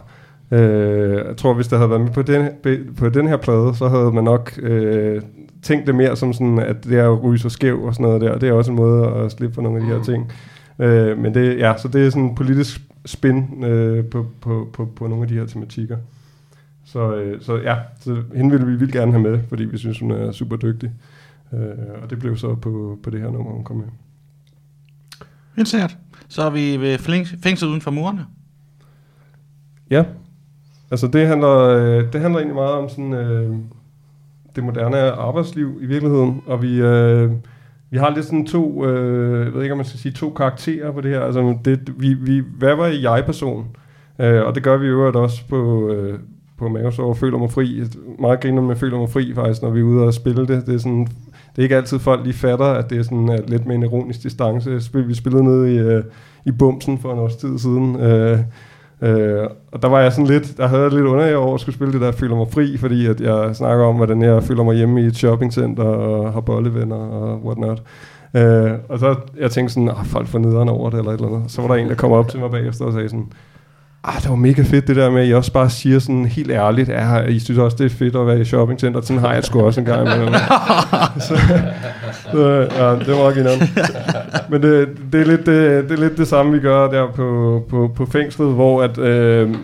Øh, jeg tror, hvis der havde været med på den, på den her plade, så havde man nok øh, tænkt det mere som sådan, at det er at ryge så skæv og sådan noget der. Det er også en måde at slippe for nogle af de her ting. Øh, men det, ja, så det er sådan en politisk spin øh, på, på, på, på nogle af de her tematikker. Så, øh, så ja, så hende ville vi vildt gerne have med, fordi vi synes, hun er super dygtig. Øh, og det blev så på, på det her nummer, hun kom med. Helt sikkert. Så er vi ved fængslet uden for murene. Ja, altså det handler, øh, det handler egentlig meget om sådan, øh, det moderne arbejdsliv i virkeligheden, og vi, øh, vi har lidt sådan to, øh, jeg ved ikke om man skal sige to karakterer på det her, altså det, vi, vi hvad var jeg-person, øh, og det gør vi jo også på, øh, på Mavesår, føler mig fri, meget griner med føler mig fri faktisk, når vi er ude og spille det, det er sådan, det er ikke altid folk lige fatter, at det er sådan at lidt med en ironisk distance. Vi spillede nede i, øh, i Bumsen for en års tid siden, Øh, Øh, og der var jeg sådan lidt, der havde jeg lidt under over at skulle spille det der Føler mig fri, fordi at jeg snakker om, hvordan jeg føler mig hjemme i et shoppingcenter og har bollevenner og whatnot. Øh, og så jeg tænkte sådan, ah, folk får nederen over det eller et eller andet. Så var der en, der kom op til mig bagefter og sagde sådan, ah, det var mega fedt det der med, at I også bare siger sådan helt ærligt, ja, I synes også, det er fedt at være i shoppingcenter. Sådan har jeg sgu også en gang imellem. så, så, ja, det var ikke Men det, det, er lidt, det, det er lidt det samme, vi gør der på, på, på fængslet, hvor at, øh,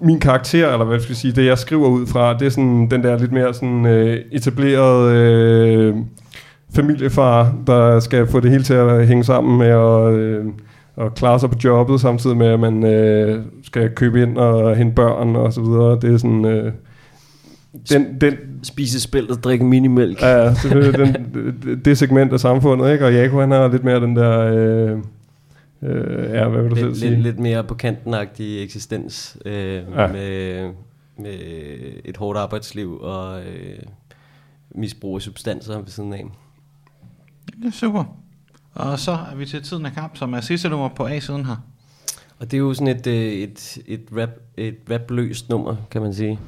min karakter, eller hvad skal jeg sige, det jeg skriver ud fra, det er sådan den der lidt mere sådan øh, etablerede øh, familiefar, der skal få det hele til at hænge sammen med at, øh, at klare sig på jobbet, samtidig med at man øh, skal købe ind og hente børn og så videre. Det er sådan... Øh, den, den, Spise spil og drikke minimælk. Ja, ja, selvfølgelig den, det, det segment af samfundet, ikke? Og Jako, han har lidt mere den der... Øh, øh, ja, hvad vil du selv lidt, sige? lidt, lidt mere på kanten-agtig eksistens øh, Ja. ja. med, med et hårdt arbejdsliv og øh, misbrug af substanser ved siden af. Det er super. Og så er vi til Tiden af Kamp, som er sidste nummer på A-siden her. Og det er jo sådan et, øh, et, et, rap, et rapløst nummer, kan man sige.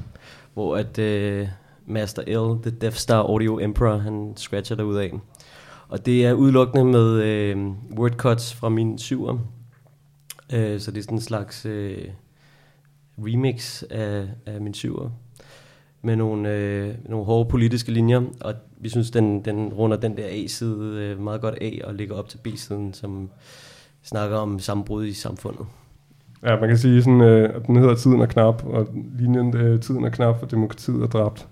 Hvor at uh, Master L, The Death Star Audio Emperor, han scratcher derud af. Og det er udelukkende med øh, wordcuts fra min syver. Øh, så det er sådan en slags øh, remix af, af min syver. Med nogle, øh, nogle hårde politiske linjer. Og vi synes, den, den runder den der A-side øh, meget godt af og ligger op til B-siden, som snakker om sammenbrud i samfundet. Ja, man kan sige sådan, øh, at den hedder Tiden er knap, og linjen øh, Tiden er knap, og demokratiet er dræbt.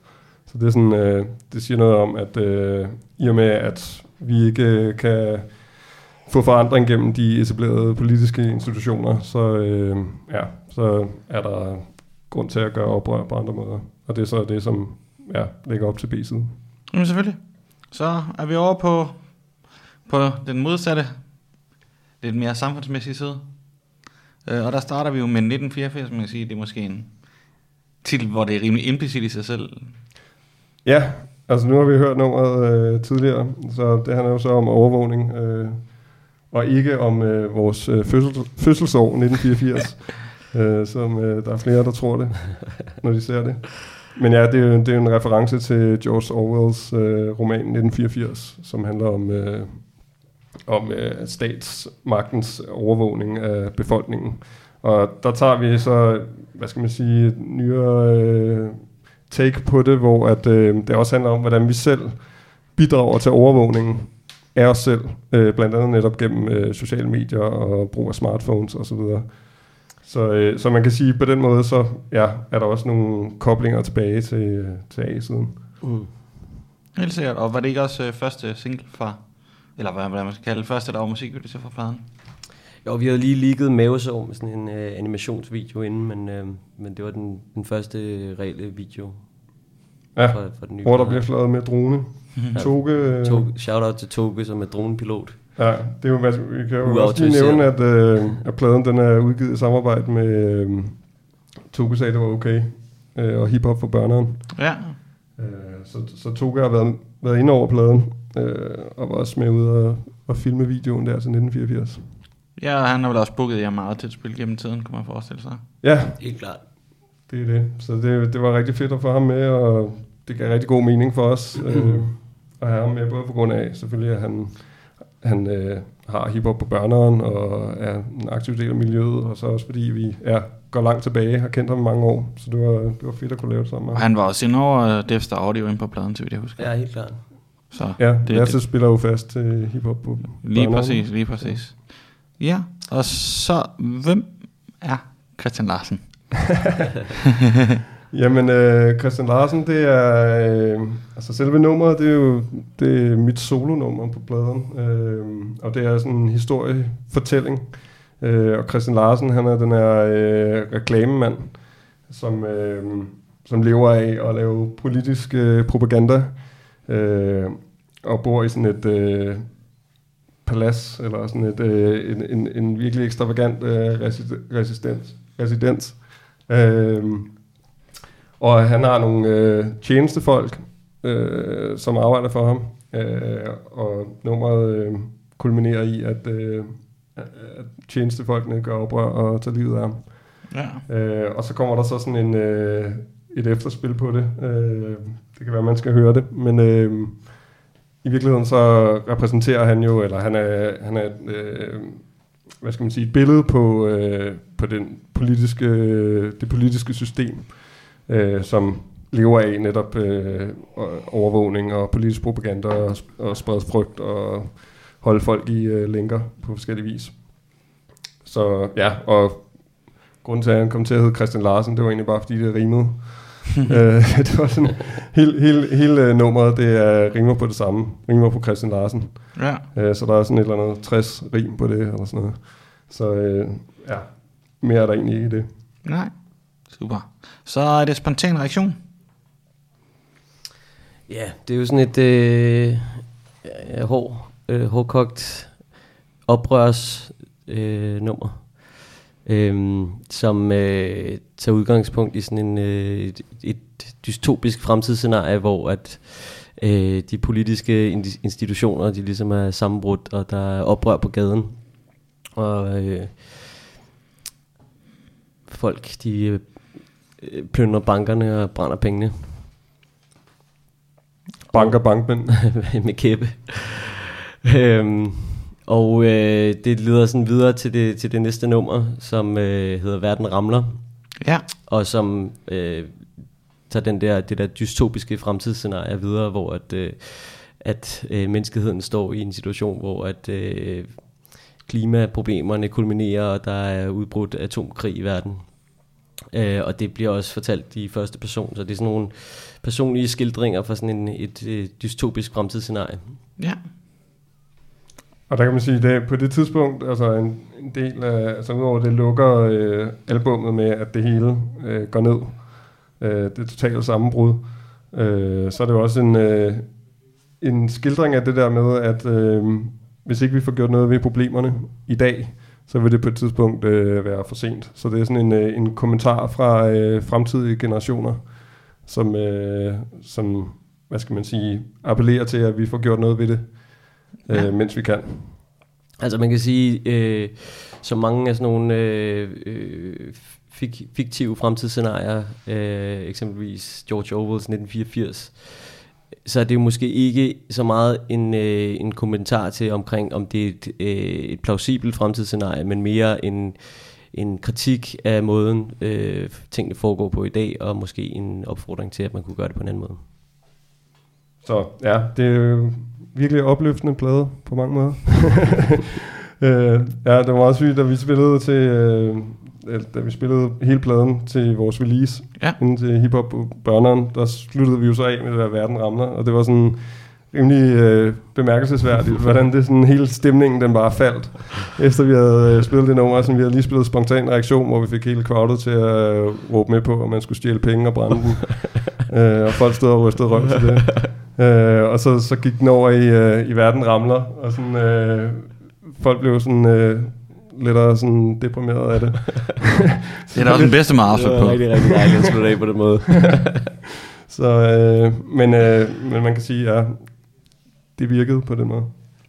Så det er sådan, øh, det siger noget om, at øh, i og med, at vi ikke øh, kan få forandring gennem de etablerede politiske institutioner, så, øh, ja, så er der grund til at gøre oprør på andre måder. Og det er så det, som ja, ligger op til B-siden. Jamen selvfølgelig. Så er vi over på, på den modsatte, lidt mere samfundsmæssige side. Øh, og der starter vi jo med 1984, man kan sige, det er måske en titel, hvor det er rimelig implicit i sig selv. Ja, altså nu har vi hørt nummeret øh, tidligere, så det handler jo så om overvågning, øh, og ikke om øh, vores øh, fødsel, fødselsår 1984, øh, som øh, der er flere, der tror det, når de ser det. Men ja, det er jo det er en reference til George Orwells øh, roman 1984, som handler om, øh, om øh, statsmagtens overvågning af befolkningen. Og der tager vi så, hvad skal man sige, et nyere øh, take på det, hvor at, øh, det også handler om, hvordan vi selv bidrager til overvågningen af os selv, øh, blandt andet netop gennem øh, sociale medier og brug af smartphones osv. Så, så, øh, så man kan sige, på den måde, så ja, er der også nogle koblinger tilbage til, til A-siden. Mm. Helt sikkert. Og var det ikke også øh, første single fra, eller hvad, hvad man skal kalde det, første, der var musikvideo til fra pladen? Jo, vi havde lige ligget mavesår med sådan en øh, animationsvideo inden, men, øh, men det var den, den første øh, reelle video Ja, fra, fra den nye hvor der bliver fløjet med drone. Toge, øh, Toge, shout out til Toge, som er dronepilot. Ja, det er jo, vi kan jo også lige nævne, at, øh, at pladen den er udgivet i samarbejde med øh, Toge sagde, det var okay, øh, og hiphop for børneren. Ja. Øh, så, så Toge har været, været inde over pladen, øh, og var også med ud og, og filme videoen der til 1984. Ja, og han har vel også booket jer meget til et spil gennem tiden, kunne man forestille sig. Ja, Helt klart. det er det. Så det, det var rigtig fedt at få ham med, og det gav rigtig god mening for os øh, at have ham med, både på grund af selvfølgelig, at han, han øh, har hiphop på børneren, og er en aktiv del af miljøet, og så også fordi vi ja, går langt tilbage, har kendt ham i mange år, så det var, det var fedt at kunne lave det sammen med Og han var også inde over Devstar Audio ind på pladen, til vidt jeg husker. Ja, helt klart. Så Ja, det, Lasse det, spiller jo fast til hiphop på lige børneren. præcis, lige præcis. Ja, og så, hvem er Christian Larsen? Jamen, øh, Christian Larsen, det er... Øh, altså, selve nummeret, det er jo det er mit solonummer på pladen. Øh, og det er sådan en historiefortælling. Øh, og Christian Larsen, han er den her øh, reklamemand, som, øh, som lever af at lave politisk øh, propaganda. Øh, og bor i sådan et øh, palads, eller sådan et, øh, en, en, en virkelig ekstravagant øh, residens. residens. Øh, og han har nogle øh, tjenestefolk, øh, som arbejder for ham. Øh, og nummeret øh, kulminerer i, at, øh, at tjenestefolkene gør oprør og tager livet af ham. Ja. Øh, og så kommer der så sådan en, øh, et efterspil på det. Øh, det kan være, man skal høre det. Men øh, i virkeligheden så repræsenterer han jo, eller han er, han er øh, hvad skal man sige, et billede på, øh, på den politiske, det politiske system, øh, som lever af netop øh, overvågning og politisk propaganda og, og sprede frygt og holde folk i øh, lænker på forskellige vis. Så ja, og grunden til, at han kom til at hedde Christian Larsen, det var egentlig bare, fordi det rimede. øh, det var sådan, hele, hele, hele øh, nummeret, det er rimer på det samme. Rimer på Christian Larsen. Ja. Øh, så der er sådan et eller andet 60 rim på det, eller sådan noget. Så øh, ja, mere er der egentlig ikke i det. Nej. Super. Så er det spontan reaktion. Ja, det er jo sådan et øh, øh, hård, øh, hårdkogt oprørs øh, nummer, øh, som øh, tager udgangspunkt i sådan en, øh, et, et dystopisk fremtidsscenarie, hvor at øh, de politiske institutioner, de ligesom er sammenbrudt, og der er oprør på gaden. Og øh, folk, de øh, plyndrer bankerne og brænder pengene Banker bankmænd. med kæppe. øhm, og øh, det leder sådan videre til det, til det næste nummer, som øh, hedder Verden Ramler, Ja. og som øh, tager den der, det der dystopiske fremtidsscenarie videre, hvor at, øh, at øh, menneskeheden står i en situation, hvor at øh, klimaproblemerne kulminerer, og der er udbrudt atomkrig i verden. Øh, og det bliver også fortalt i første person, så det er sådan nogle personlige skildringer fra sådan en, et, et dystopisk fremtidsscenarie. Ja. Og der kan man sige, at på det tidspunkt, altså en, en del af, altså udover det lukker øh, albummet med, at det hele øh, går ned, øh, det totale sammenbrud, øh, så er det jo også en, øh, en skildring af det der med, at øh, hvis ikke vi får gjort noget ved problemerne i dag, så vil det på et tidspunkt øh, være for sent. Så det er sådan en, øh, en kommentar fra øh, fremtidige generationer, som, øh, som, hvad skal man sige, appellerer til, at vi får gjort noget ved det, øh, Ja. mens vi kan. Altså man kan sige, øh, så mange af sådan nogle øh, øh, fik, fiktive fremtidsscenarier, øh, eksempelvis George Orwell's 1984, så er det jo måske ikke så meget en, øh, en kommentar til omkring, om det er et, øh, et plausibelt fremtidsscenarie, men mere en, en kritik af måden, øh, tingene foregår på i dag, og måske en opfordring til, at man kunne gøre det på en anden måde. Så ja, det er virkelig opløftende plade på mange måder. øh, ja, det var også sygt, da vi spillede til, øh, da vi spillede hele pladen til vores release, Ja. inden til hiphop børneren, der sluttede vi jo så af med det der Verden Ramler, og det var sådan rimelig øh, bemærkelsesværdigt, hvordan det sådan hele stemningen den bare faldt, efter vi havde øh, spillet det nummer, sådan, vi havde lige spillet spontan reaktion, hvor vi fik hele crowdet til at øh, råbe med på, at man skulle stjæle penge og brænde den, øh, og folk stod og rystede røv til det. Øh, og så, så gik den over i, øh, i verden ramler, og sådan, øh, folk blev sådan øh, lettere sådan deprimeret af det. Det er da også den bedste måde at afslutte på. rigtig, rigtig dejligt at slutte af på den måde. så, øh, men, øh, men man kan sige, ja, det virkede på den måde.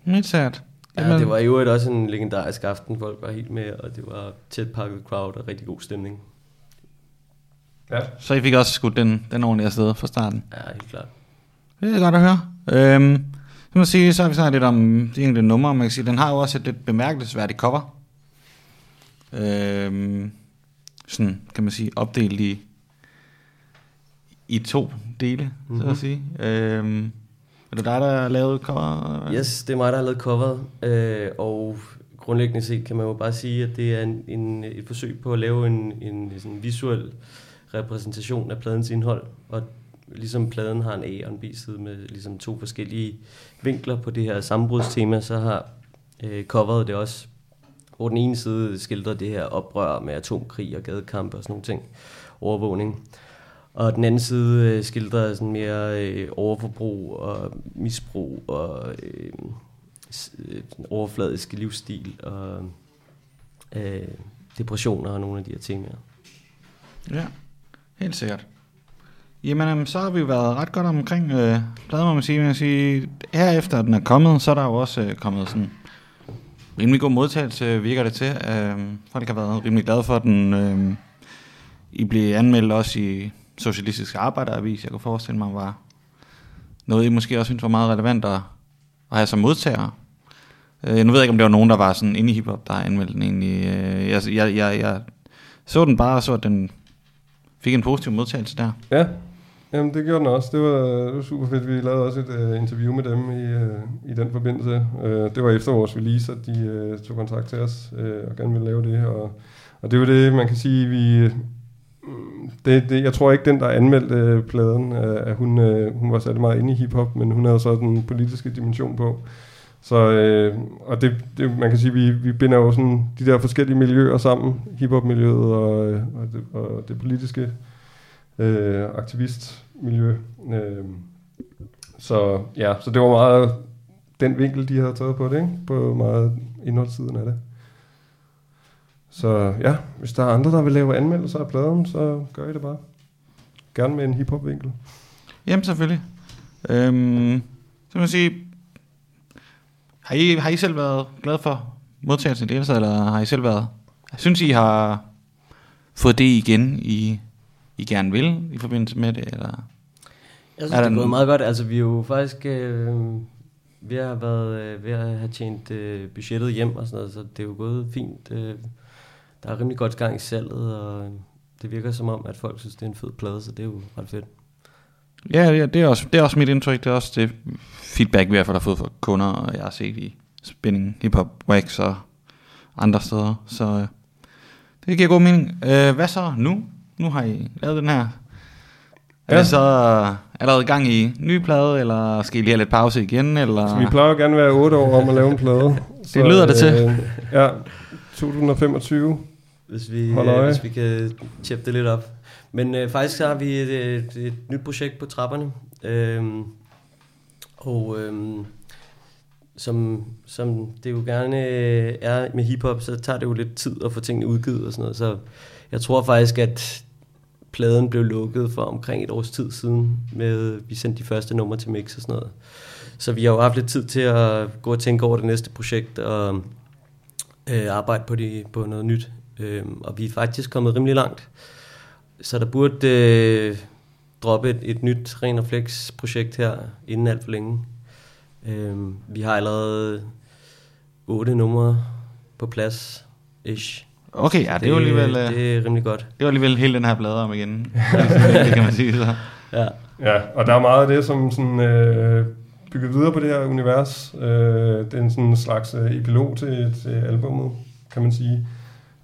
Helt sikkert. Ja, det var i øvrigt også en legendarisk aften. Folk var helt med, og det var tæt pakket crowd og rigtig god stemning. Ja. Så I fik også skudt den, den ordentlige afsted fra starten. Ja, helt klart. Det er godt at høre. Øhm, så, må sige, så har vi snakket lidt om de enkelte numre. Man kan sige, den har jo også et lidt bemærkelsesværdigt cover. Øhm, sådan, kan man sige, opdelt i, i to dele, mm-hmm. så at sige. Øhm, er det dig, der har lavet cover? Yes, det er mig, der har lavet coveret, øh, og grundlæggende set kan man jo bare sige, at det er en, en, et forsøg på at lave en, en sådan visuel repræsentation af pladens indhold, og ligesom pladen har en A og en B-side med ligesom to forskellige vinkler på det her sambrudstema, så har øh, coveret det også, hvor den ene side skildrer det her oprør med atomkrig og gadekampe og sådan nogle ting, overvågning. Og den anden side øh, skildrer sådan mere øh, overforbrug og misbrug og øh, øh, overfladisk livsstil og øh, depressioner og nogle af de her temaer. Ja, helt sikkert. Jamen, øhm, så har vi jo været ret godt omkring øh, pladen, må man sige. Man sige. Herefter den er kommet, så er der jo også øh, kommet sådan rimelig god modtagelse, virker det til. Øh, folk har været rimelig glade for den. Øh, I blev anmeldt også i Socialistisk Arbejderavis. Jeg kunne forestille mig, var noget, I måske også synes var meget relevant at, at have som modtager. Øh, nu ved jeg ikke, om det var nogen, der var sådan inde i hiphop, der anmeldte den egentlig. Øh, jeg, jeg, jeg, jeg så den bare, og så at den fik en positiv modtagelse der. Ja, Jamen, det gjorde den også. Det var, det var super fedt. Vi lavede også et uh, interview med dem i, uh, i den forbindelse. Uh, det var efter vores release, at de uh, tog kontakt til os uh, og gerne ville lave det. Og, og det var det, man kan sige, vi... Det, det, jeg tror ikke, den, der anmeldte uh, pladen, uh, at hun, uh, hun var særlig meget inde i hiphop, men hun havde så den politiske dimension på. Så, øh, og det, det, man kan sige, vi, vi binder jo sådan de der forskellige miljøer sammen, hiphop-miljøet og, og, det, og det politiske øh, miljø. Øh, så ja, så det var meget den vinkel, de havde taget på det, ikke? på meget indholdssiden af det. Så ja, hvis der er andre, der vil lave anmeldelser af pladen, så gør I det bare. Gerne med en hiphop-vinkel. Jamen selvfølgelig. Øhm, så må jeg sige, har I, har I selv været glad for modtagelsen i det eller har I selv været, synes I har fået det igen, I, I gerne vil i forbindelse med det, eller? Jeg synes, Er det er gået meget godt. Altså, vi er jo faktisk øh, at have været, øh, ved at have tjent øh, budgettet hjem og sådan noget, så det er jo gået fint. Øh, der er rimelig godt gang i salget, og det virker som om, at folk synes, det er en fed plade, så det er jo ret fedt. Ja, ja det, er også, det er også mit indtryk, det er også det feedback, vi i hvert fald har fået fra kunder, og jeg har set i Spinning, Hip Hop, Wax og andre steder, så øh, det giver god mening. Øh, hvad så nu? Nu har I lavet den her. Er Ja. det så allerede i gang i ny plade, eller skal I lige have lidt pause igen? Eller? Så vi plejer jo gerne at være 8 år om at lave en plade. så, lyder det til. Øh, ja, 2025. Hvis vi, øh, hvis vi kan tjeppe det lidt op. Men øh, faktisk så har vi et, et, et nyt projekt på trapperne. Øhm, Og øhm, som, som det jo gerne øh, er med hiphop, så tager det jo lidt tid at få tingene udgivet og sådan noget. Så jeg tror faktisk, at pladen blev lukket for omkring et års tid siden. Med, vi sendte de første numre til mix og sådan noget. Så vi har jo haft lidt tid til at gå og tænke over det næste projekt og øh, arbejde på, de, på noget nyt. Øh, og vi er faktisk kommet rimelig langt. Så der burde øh, droppe et, et nyt Ren og Flex projekt her inden alt for længe. Øh, vi har allerede otte numre på plads, ish. Okay, ja, det er jo alligevel... øh, Det er rimelig godt. Det var alligevel hele den her plade om igen. det kan man sige så. Ja. Ja, og der er meget af det, som sådan, øh, bygger videre på det her univers. Øh, det er en sådan slags øh, epilog til, til albummet, kan man sige.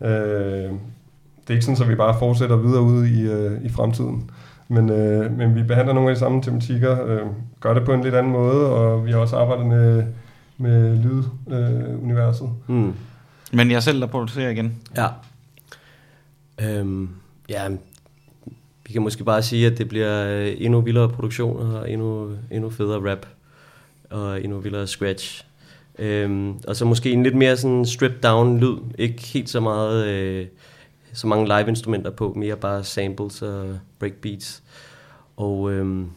Øh, det er ikke sådan, at vi bare fortsætter videre ud i, øh, i fremtiden. Men, øh, men vi behandler nogle af de samme tematikker, øh, gør det på en lidt anden måde, og vi har også arbejdet med, med lyduniverset. Øh, universet. Mm. Men jeg selv, der producerer igen. Ja. Øhm, ja, vi kan måske bare sige, at det bliver øh, endnu vildere produktioner og endnu, endnu federe rap og endnu vildere scratch. Øhm, og så måske en lidt mere sådan stripped down lyd. Ikke helt så meget øh, så mange live instrumenter på, mere bare samples og breakbeats. Og øhm,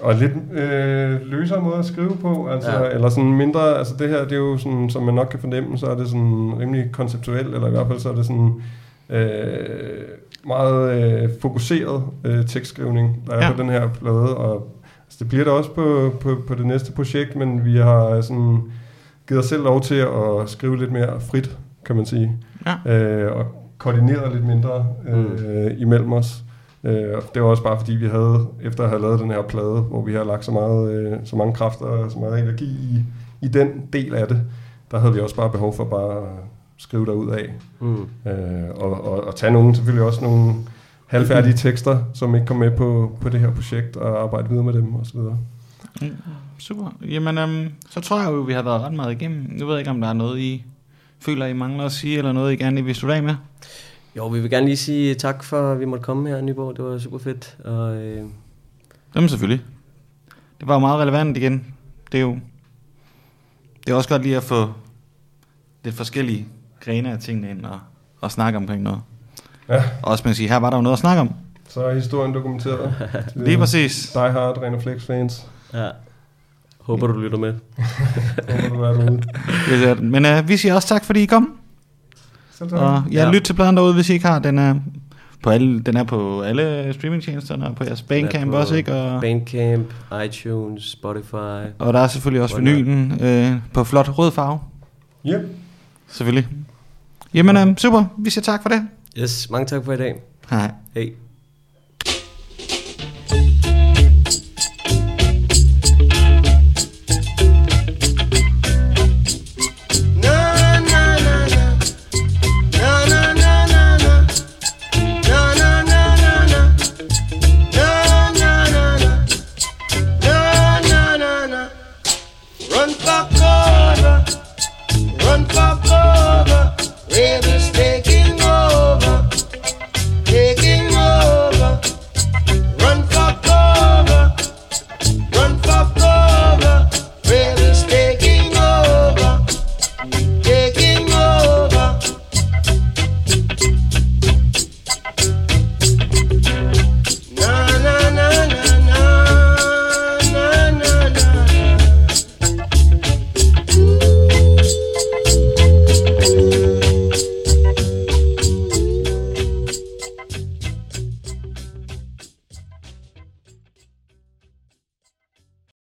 og lidt øh, løsere måde at skrive på, altså, Ja. eller sådan mindre, altså det her, det er jo sådan, som man nok kan fornemme, så er det sådan rimelig konceptuelt, eller i hvert fald så er det sådan øh, meget øh, fokuseret øh, tekstskrivning, der er Ja. på den her plade, og altså, det bliver det også på, på, på det næste projekt, men vi har sådan givet os selv lov til at skrive lidt mere frit, kan man sige, Ja. øh, og koordineret lidt mindre øh, imellem os. Øh, og det var også bare fordi, vi havde, efter at have lavet den her plade, hvor vi har lagt så, meget, øh, så mange kræfter og så meget energi i, i den del af det, der havde vi også bare behov for bare at skrive derud af. mm, Øh, og, og, og tage nogle, selvfølgelig også nogle halvfærdige tekster, som ikke kom med på, på det her projekt, og arbejde videre med dem osv. Mm, super. Jamen, øhm, så tror jeg jo, vi har været ret meget igennem. Nu ved jeg ikke, om der er noget, I føler, I mangler at sige, eller noget, I gerne vil slutte af med. Jo, vi vil gerne lige sige tak for, at vi måtte komme her i Nyborg. Det var super fedt. Og, øh, Jamen selvfølgelig. Det var jo meget relevant igen. Det er jo... Det er også godt lige at få lidt forskellige grene af tingene ind og, og snakke omkring noget. Ja. Og også man kan sige, her var der jo noget at snakke om. Så er historien dokumenteret. Lige præcis. Die Hard, Reno Flex fans. ja. Håber, du lytter med. Håber du er derude. Er. Men uh, vi siger også tak, fordi I kom. Selv tak. Og ja, Ja. lyt til pladen derude, hvis I ikke har. Den er på alle, den er på alle streamingtjenesterne og på jeres Bandcamp på også, ikke? Og, Bandcamp, iTunes, Spotify. og der er selvfølgelig også Whatnot. vinylen øh, på flot rød farve. Yep. Selvfølgelig. Jamen, øh, super. Vi siger tak for det. Yes, mange tak for i dag. Hej. Hej.